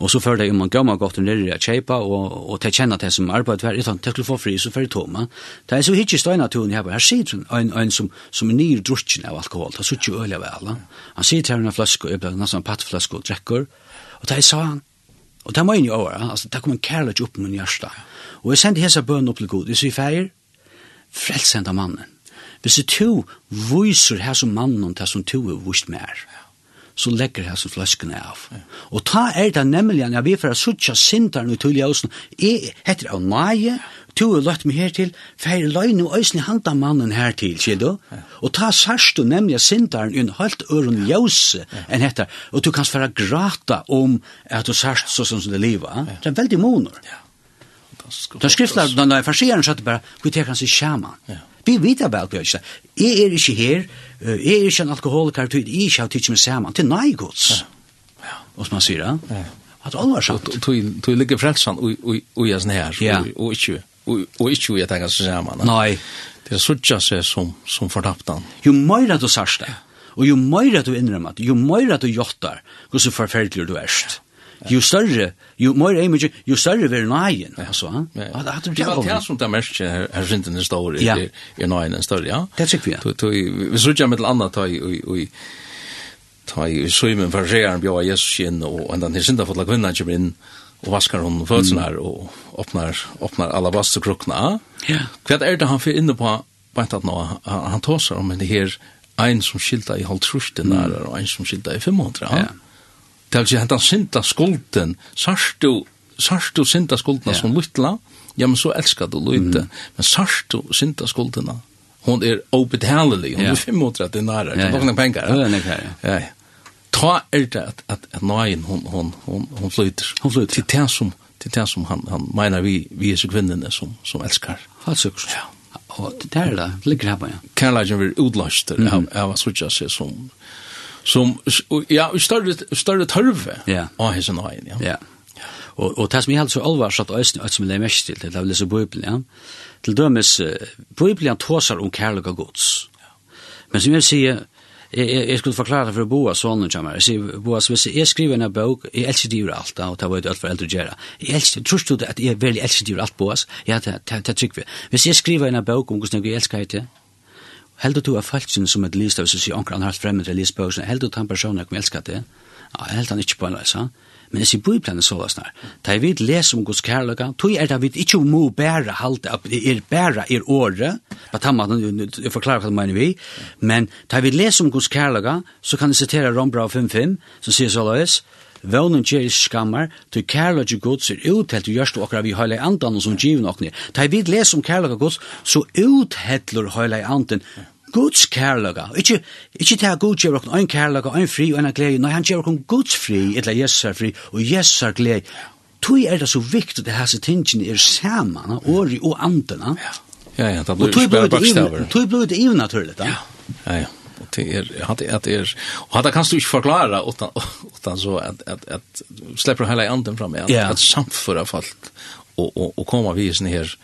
[SPEAKER 3] Og så førte jeg om man gammal godt nere i kjeipa og, og til kjenne til som arbeid hver, etter til å få fri, så fyrir toma. Det er så hittig støyna til henne, her, her sitter en, en som, som er nyr drutsin av alkohol, det er så ikke øyla vel. Han sitter her med en flaske, og jeg ble nesten en pattflaske og drekker, og det er sa han, og det er møyne i år, altså det kom en kærlighet opp med min hjärsta. Og jeg sendte hese bøn opp til god, jeg sier feir, frelsenda mannen, Hvis du viser her som mannen til som to er vist mer, så legger her som fløskene av. Og ta er det nemlig når vi får suttje sinteren i tullige åsen, jeg heter av nøye, to er lagt meg hertil, for jeg løgn og øyne handa mannen hertil, sier du? Og ta sørst du nemlig sinteren en halvt øren ljøse enn heter, og du kan svare grata om at du sørst så som det livet. Det er veldig moner. Ja. Da skriftlar, da farsieren satt bare, vi tek hans i sjaman. Ja Vi vet bare at vi ikke. Jeg er ikke her, jeg er ikke en alkoholiker, jeg er ikke av tidsi med saman, til nei gods. Og som han sier, ja. At alvar sant.
[SPEAKER 1] Du ligger frelsan
[SPEAKER 3] og
[SPEAKER 1] jeg snær, og ikke, og ikke jeg tenker seg saman.
[SPEAKER 3] Nei.
[SPEAKER 1] Det er suttja seg som som fortaptan.
[SPEAKER 3] Jo meira du sars det, og jo meira du innrømmer, jo meira du jottar, hvor så forferdelig du erst, Jo større, jo mer image, ju större blir nöjen. Ja,
[SPEAKER 1] så.
[SPEAKER 3] Ja, det hade
[SPEAKER 1] det
[SPEAKER 3] varit
[SPEAKER 1] här som det mest här synd den stora är är nöjen större, ja.
[SPEAKER 3] Det tycker vi.
[SPEAKER 1] Då vi söker med annat ta i i ta i svimmen för skären bjöa Jesus in och ända till synda fått kvinnan kommer in och vaskar hon fötterna här och öppnar öppnar alla bastukrukna.
[SPEAKER 3] Ja.
[SPEAKER 1] Vad är det han för inne på vet att nå han tar sig om det här en som skilta i halvtrusten där och en som skilta i 500.
[SPEAKER 3] Ja.
[SPEAKER 1] Det vil si hentan synda skulden, sarst du, sarst du sinta skuldena
[SPEAKER 3] ja.
[SPEAKER 1] som lytla, ja, men så elskar du lytte, mm. men sarst du sinta skuldena, hon er obetalelig, hon
[SPEAKER 3] ja.
[SPEAKER 1] er 530 nærar, det er noen pengar.
[SPEAKER 3] Ja, ja,
[SPEAKER 1] ja. ja. Ta er det at, at, at nøyen, hon, hon, hon, hon flyter.
[SPEAKER 3] Hon flyter.
[SPEAKER 1] Til det som, til det som han, han menar vi, vi er så kvinnerne som, som elskar.
[SPEAKER 3] Helt sikkert. Ja. Og det er det, det ligger her på, ja.
[SPEAKER 1] Kærleggen blir
[SPEAKER 3] utløst
[SPEAKER 1] av, av å sutja seg som, som ja, større større tørve.
[SPEAKER 3] Ja.
[SPEAKER 1] Og hesen ein, ja.
[SPEAKER 3] Ja. Og og tas mig helt så alvarsat østen at som det mest til det lesa bibel, ja. Til dømes bibelen tosar om kærleika Guds. Men som jeg sier, jeg, jeg, jeg skulle forklare det for Boas sonen kommer. Jeg sier, Boas, hvis jeg skriver en bok, jeg elsker dyr alt, og det var jo alt for eldre å gjøre. Jeg elsker, tror du at jeg veldig elsker dyr alt, Boas? Ja, det, det, det, trykker vi. Hvis jeg skriver en bok om hvordan jeg elsker det, Heldur du av falsken som et list av så sier han har fremmed til listbøkene, heldur du han personen som elsker det? Ja, jeg heldur han ikke på en leis, men jeg sier bøyplanen så løsner. Da jeg vil lese om Guds kærløyga, tog er det vi ikke må bæra halte, at er bæra er året, på tamma, jeg forklarer hva det mener vi, men da jeg vil lese om Guds kærløyga, så kan jeg sitere Rombra 5.5, som sier så løs, Vånen kjer skammar, til kærløyga gods er uthelt i gjørst okra vi høyla i andan som givn okni. Da vi leser om kærløyga gods, så uthettler høyla i andan Guds kærlaga. Ikkje, ikkje ta Gud gjør okken ein kærlaga, ein fri og ein glede. Nei, han gjør okken Guds fri, etla Jessar fri og Jessar glede. Tui er det så viktig at hans tingene er saman, åri og andena.
[SPEAKER 1] Ja, ja, det blir
[SPEAKER 3] bare
[SPEAKER 1] bakstaver.
[SPEAKER 3] Tui blir det even naturligt, ja.
[SPEAKER 1] Ja, ja, og det er, at det er, og hatt det kan du ikke forklare, utan, utan så at, at, at, slipper hele anden fram, at,
[SPEAKER 3] ja.
[SPEAKER 1] at samføra folk, og, og, og koma vi i sånne her,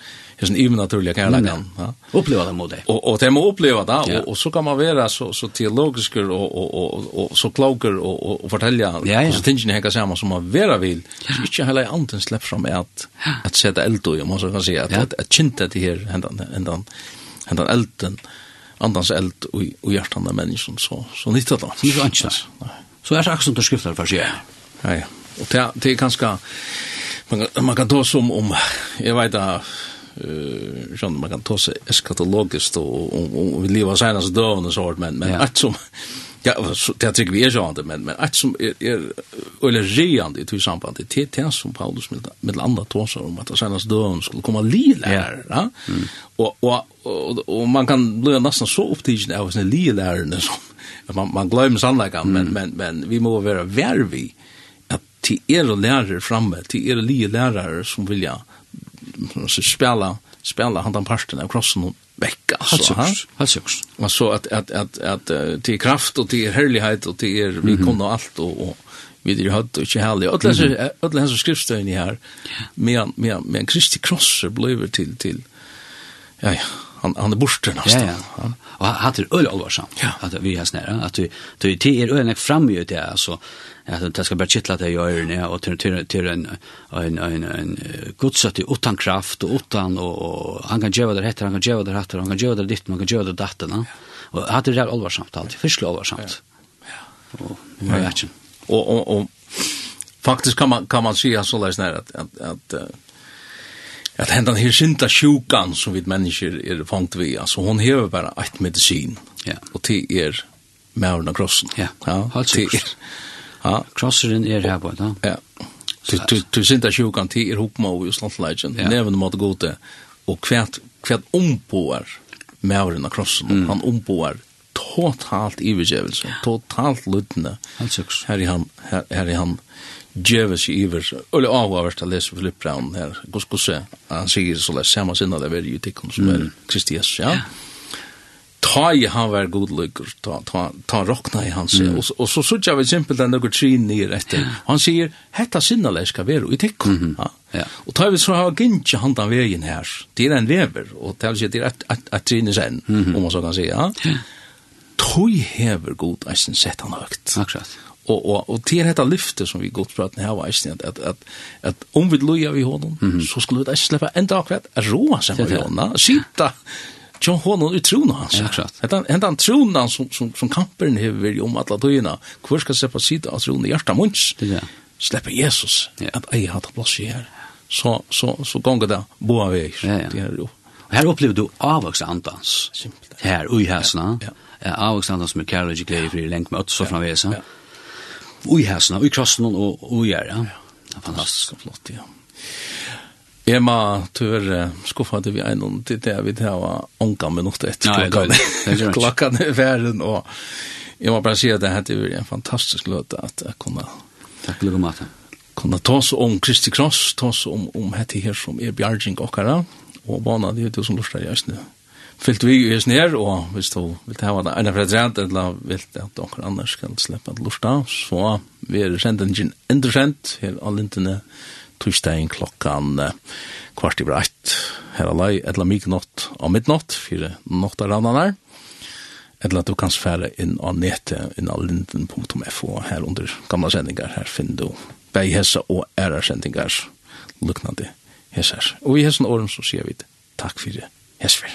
[SPEAKER 1] är sån even naturliga kärleken. Ja.
[SPEAKER 3] Uppleva det mot det.
[SPEAKER 1] Och och det måste uppleva det och, och så kan man vara så så teologisk och och och, och så kloker och och, och fortälja
[SPEAKER 3] ja, ja.
[SPEAKER 1] så tingen hänger samman som man vara vill. Ja. Så inte hela anten släpp fram är att att sätta eld då man så kan säga att
[SPEAKER 3] ja.
[SPEAKER 1] att, att kinta det här händan händan händan elden andans eld och och hjärtan av människan så så nytta då.
[SPEAKER 3] Så är
[SPEAKER 1] inte
[SPEAKER 3] Så är det också som skrifter för sig.
[SPEAKER 1] Ja ja. Och det det är ganska man man kan då som om jag vet att eh uh, man kan ta seg eskatologiskt och och, vi lever sen så då och men men
[SPEAKER 3] ja.
[SPEAKER 1] att som ja så, det tycker vi är så men men att som er er, eller reande i samband till TT som Paulus med med andra tåsar om att sen så då skulle komma lila ja. og og Och, och, och man kan bli nesten så upptagen av sina lila när som man man glömmer sannolikan men men men vi måste vara värvi att till er lærer framme till er lärare som vill så spela spela han den parten av krossen vekk altså
[SPEAKER 3] helt sjøks
[SPEAKER 1] og så at at at at til kraft og til herlighet og til vi kunne alt og, og vi det hatt og ikke herlig og alle alle hans skriftstøyne her med med med Kristi kross blir til til ja ja han han är borte
[SPEAKER 3] nästan.
[SPEAKER 1] Ja,
[SPEAKER 3] ja. og han hade öl allvarsamt.
[SPEAKER 1] Ja.
[SPEAKER 3] at vi har snæra att du du det är ölen fram ju det alltså att det ska bara kittla det i öronen och till till till en en en en gudsatt utan kraft och utan och han kan ge det heter han kan ge det heter han kan ge det ditt man kan ge det datten och hade det där allvarsamt allt först allvarsamt. Ja. Och ja.
[SPEAKER 1] och och, och faktiskt kan man kan man se så läs när att att att att hända här synda sjukan som vi människor är fångt vi alltså hon behöver bara ett medicin
[SPEAKER 3] ja.
[SPEAKER 1] och till er med krossen.
[SPEAKER 3] Ja.
[SPEAKER 1] Ja till
[SPEAKER 3] er
[SPEAKER 1] Ja.
[SPEAKER 3] Crosseren er her på, da?
[SPEAKER 1] Ja. Du, du, synes ikke jo kan til er hoppma og legend
[SPEAKER 3] ja.
[SPEAKER 1] neven om at gå til, og kvært, kvært ombåer mævren av krossen, mm. han ombåer totalt ivergjevelse, totalt
[SPEAKER 3] lydende.
[SPEAKER 1] Her er han, her, her er han, djeves i iver, eller avhåverst av lese Filipp Brown her, gos gos, han sier så lest, samme sinne det er i tikkene som er Kristi Jesus, ja. ja ta i han var god lykker, ta, ta, ta rokna i hans, mm. og, og så sutja vi simpelt enn noen trin nir etter, og han sier, hetta sinnaleg skal være i tikkun, mm -hmm. ja.
[SPEAKER 3] ja.
[SPEAKER 1] og ta vi så har gynnt handan vegin her, det er en vever, og det er det er et, et, et trin i sen, mm -hmm. om man så kan si, ja, tog hever god eisen sett han høgt.
[SPEAKER 3] Akkurat.
[SPEAKER 1] Og, og, og til dette lyftet som vi godt prater her var eisen, at, at, at, at om vi løyer vi hånden, mm -hmm. så skulle vi ikke slippe enda akkurat roa seg
[SPEAKER 3] med
[SPEAKER 1] hånden, sitte, John Honon i trona hans,
[SPEAKER 3] ja. sagt.
[SPEAKER 1] Hentan, hentan trona som, som, som kampen hever om alla døgna, hvor skal sleppa sida av trona i hjarta munns,
[SPEAKER 3] ja.
[SPEAKER 1] sleppa Jesus,
[SPEAKER 3] ja.
[SPEAKER 1] at ei hatt plass i her. Så, så, så gonger det boa vei.
[SPEAKER 3] Ja, ja.
[SPEAKER 1] Det er jo.
[SPEAKER 3] Og her opplever du avvaks andans.
[SPEAKER 1] Simpelt.
[SPEAKER 3] Her, ui hæsna.
[SPEAKER 1] Ja,
[SPEAKER 3] ja. Avvaks andans med kærlighet, glede, fri, lenk med så og framvesa.
[SPEAKER 1] Ja.
[SPEAKER 3] Ui hæsna, ui krossen og ui her, ja. ja. Fantastisk.
[SPEAKER 1] Flott, ja. Jeg må tørre skuffa til vi en om til det vi tar ånka minutt etter klokkan. Klokkan er verden, og jeg må bare si at det hadde vært en fantastisk løte at jeg kunne...
[SPEAKER 3] Takk lukke Mata.
[SPEAKER 1] Kunne ta oss om Kristi Kross, ta oss om, om hette her som er bjergjeng okkara, og bana det du som lustar i æsne. Fylt vi i æsne her, og hvis du vil ta det ene fra drevet, eller vil det at dere annars skal slippe at lusta, så vi er sendt en endersent her av lintene, torsdagen klokkan kvart i breit. Her alai, etla miknott og midnott, fire nottar rannanar. Etla du kan sfære inn av nettet inn av linden.fo, her under gamla sendingar, her finner du bei hessa og æra sendingar, luknande hessar. Og i hessan åren så sier vi takk fyrir
[SPEAKER 2] hessfer.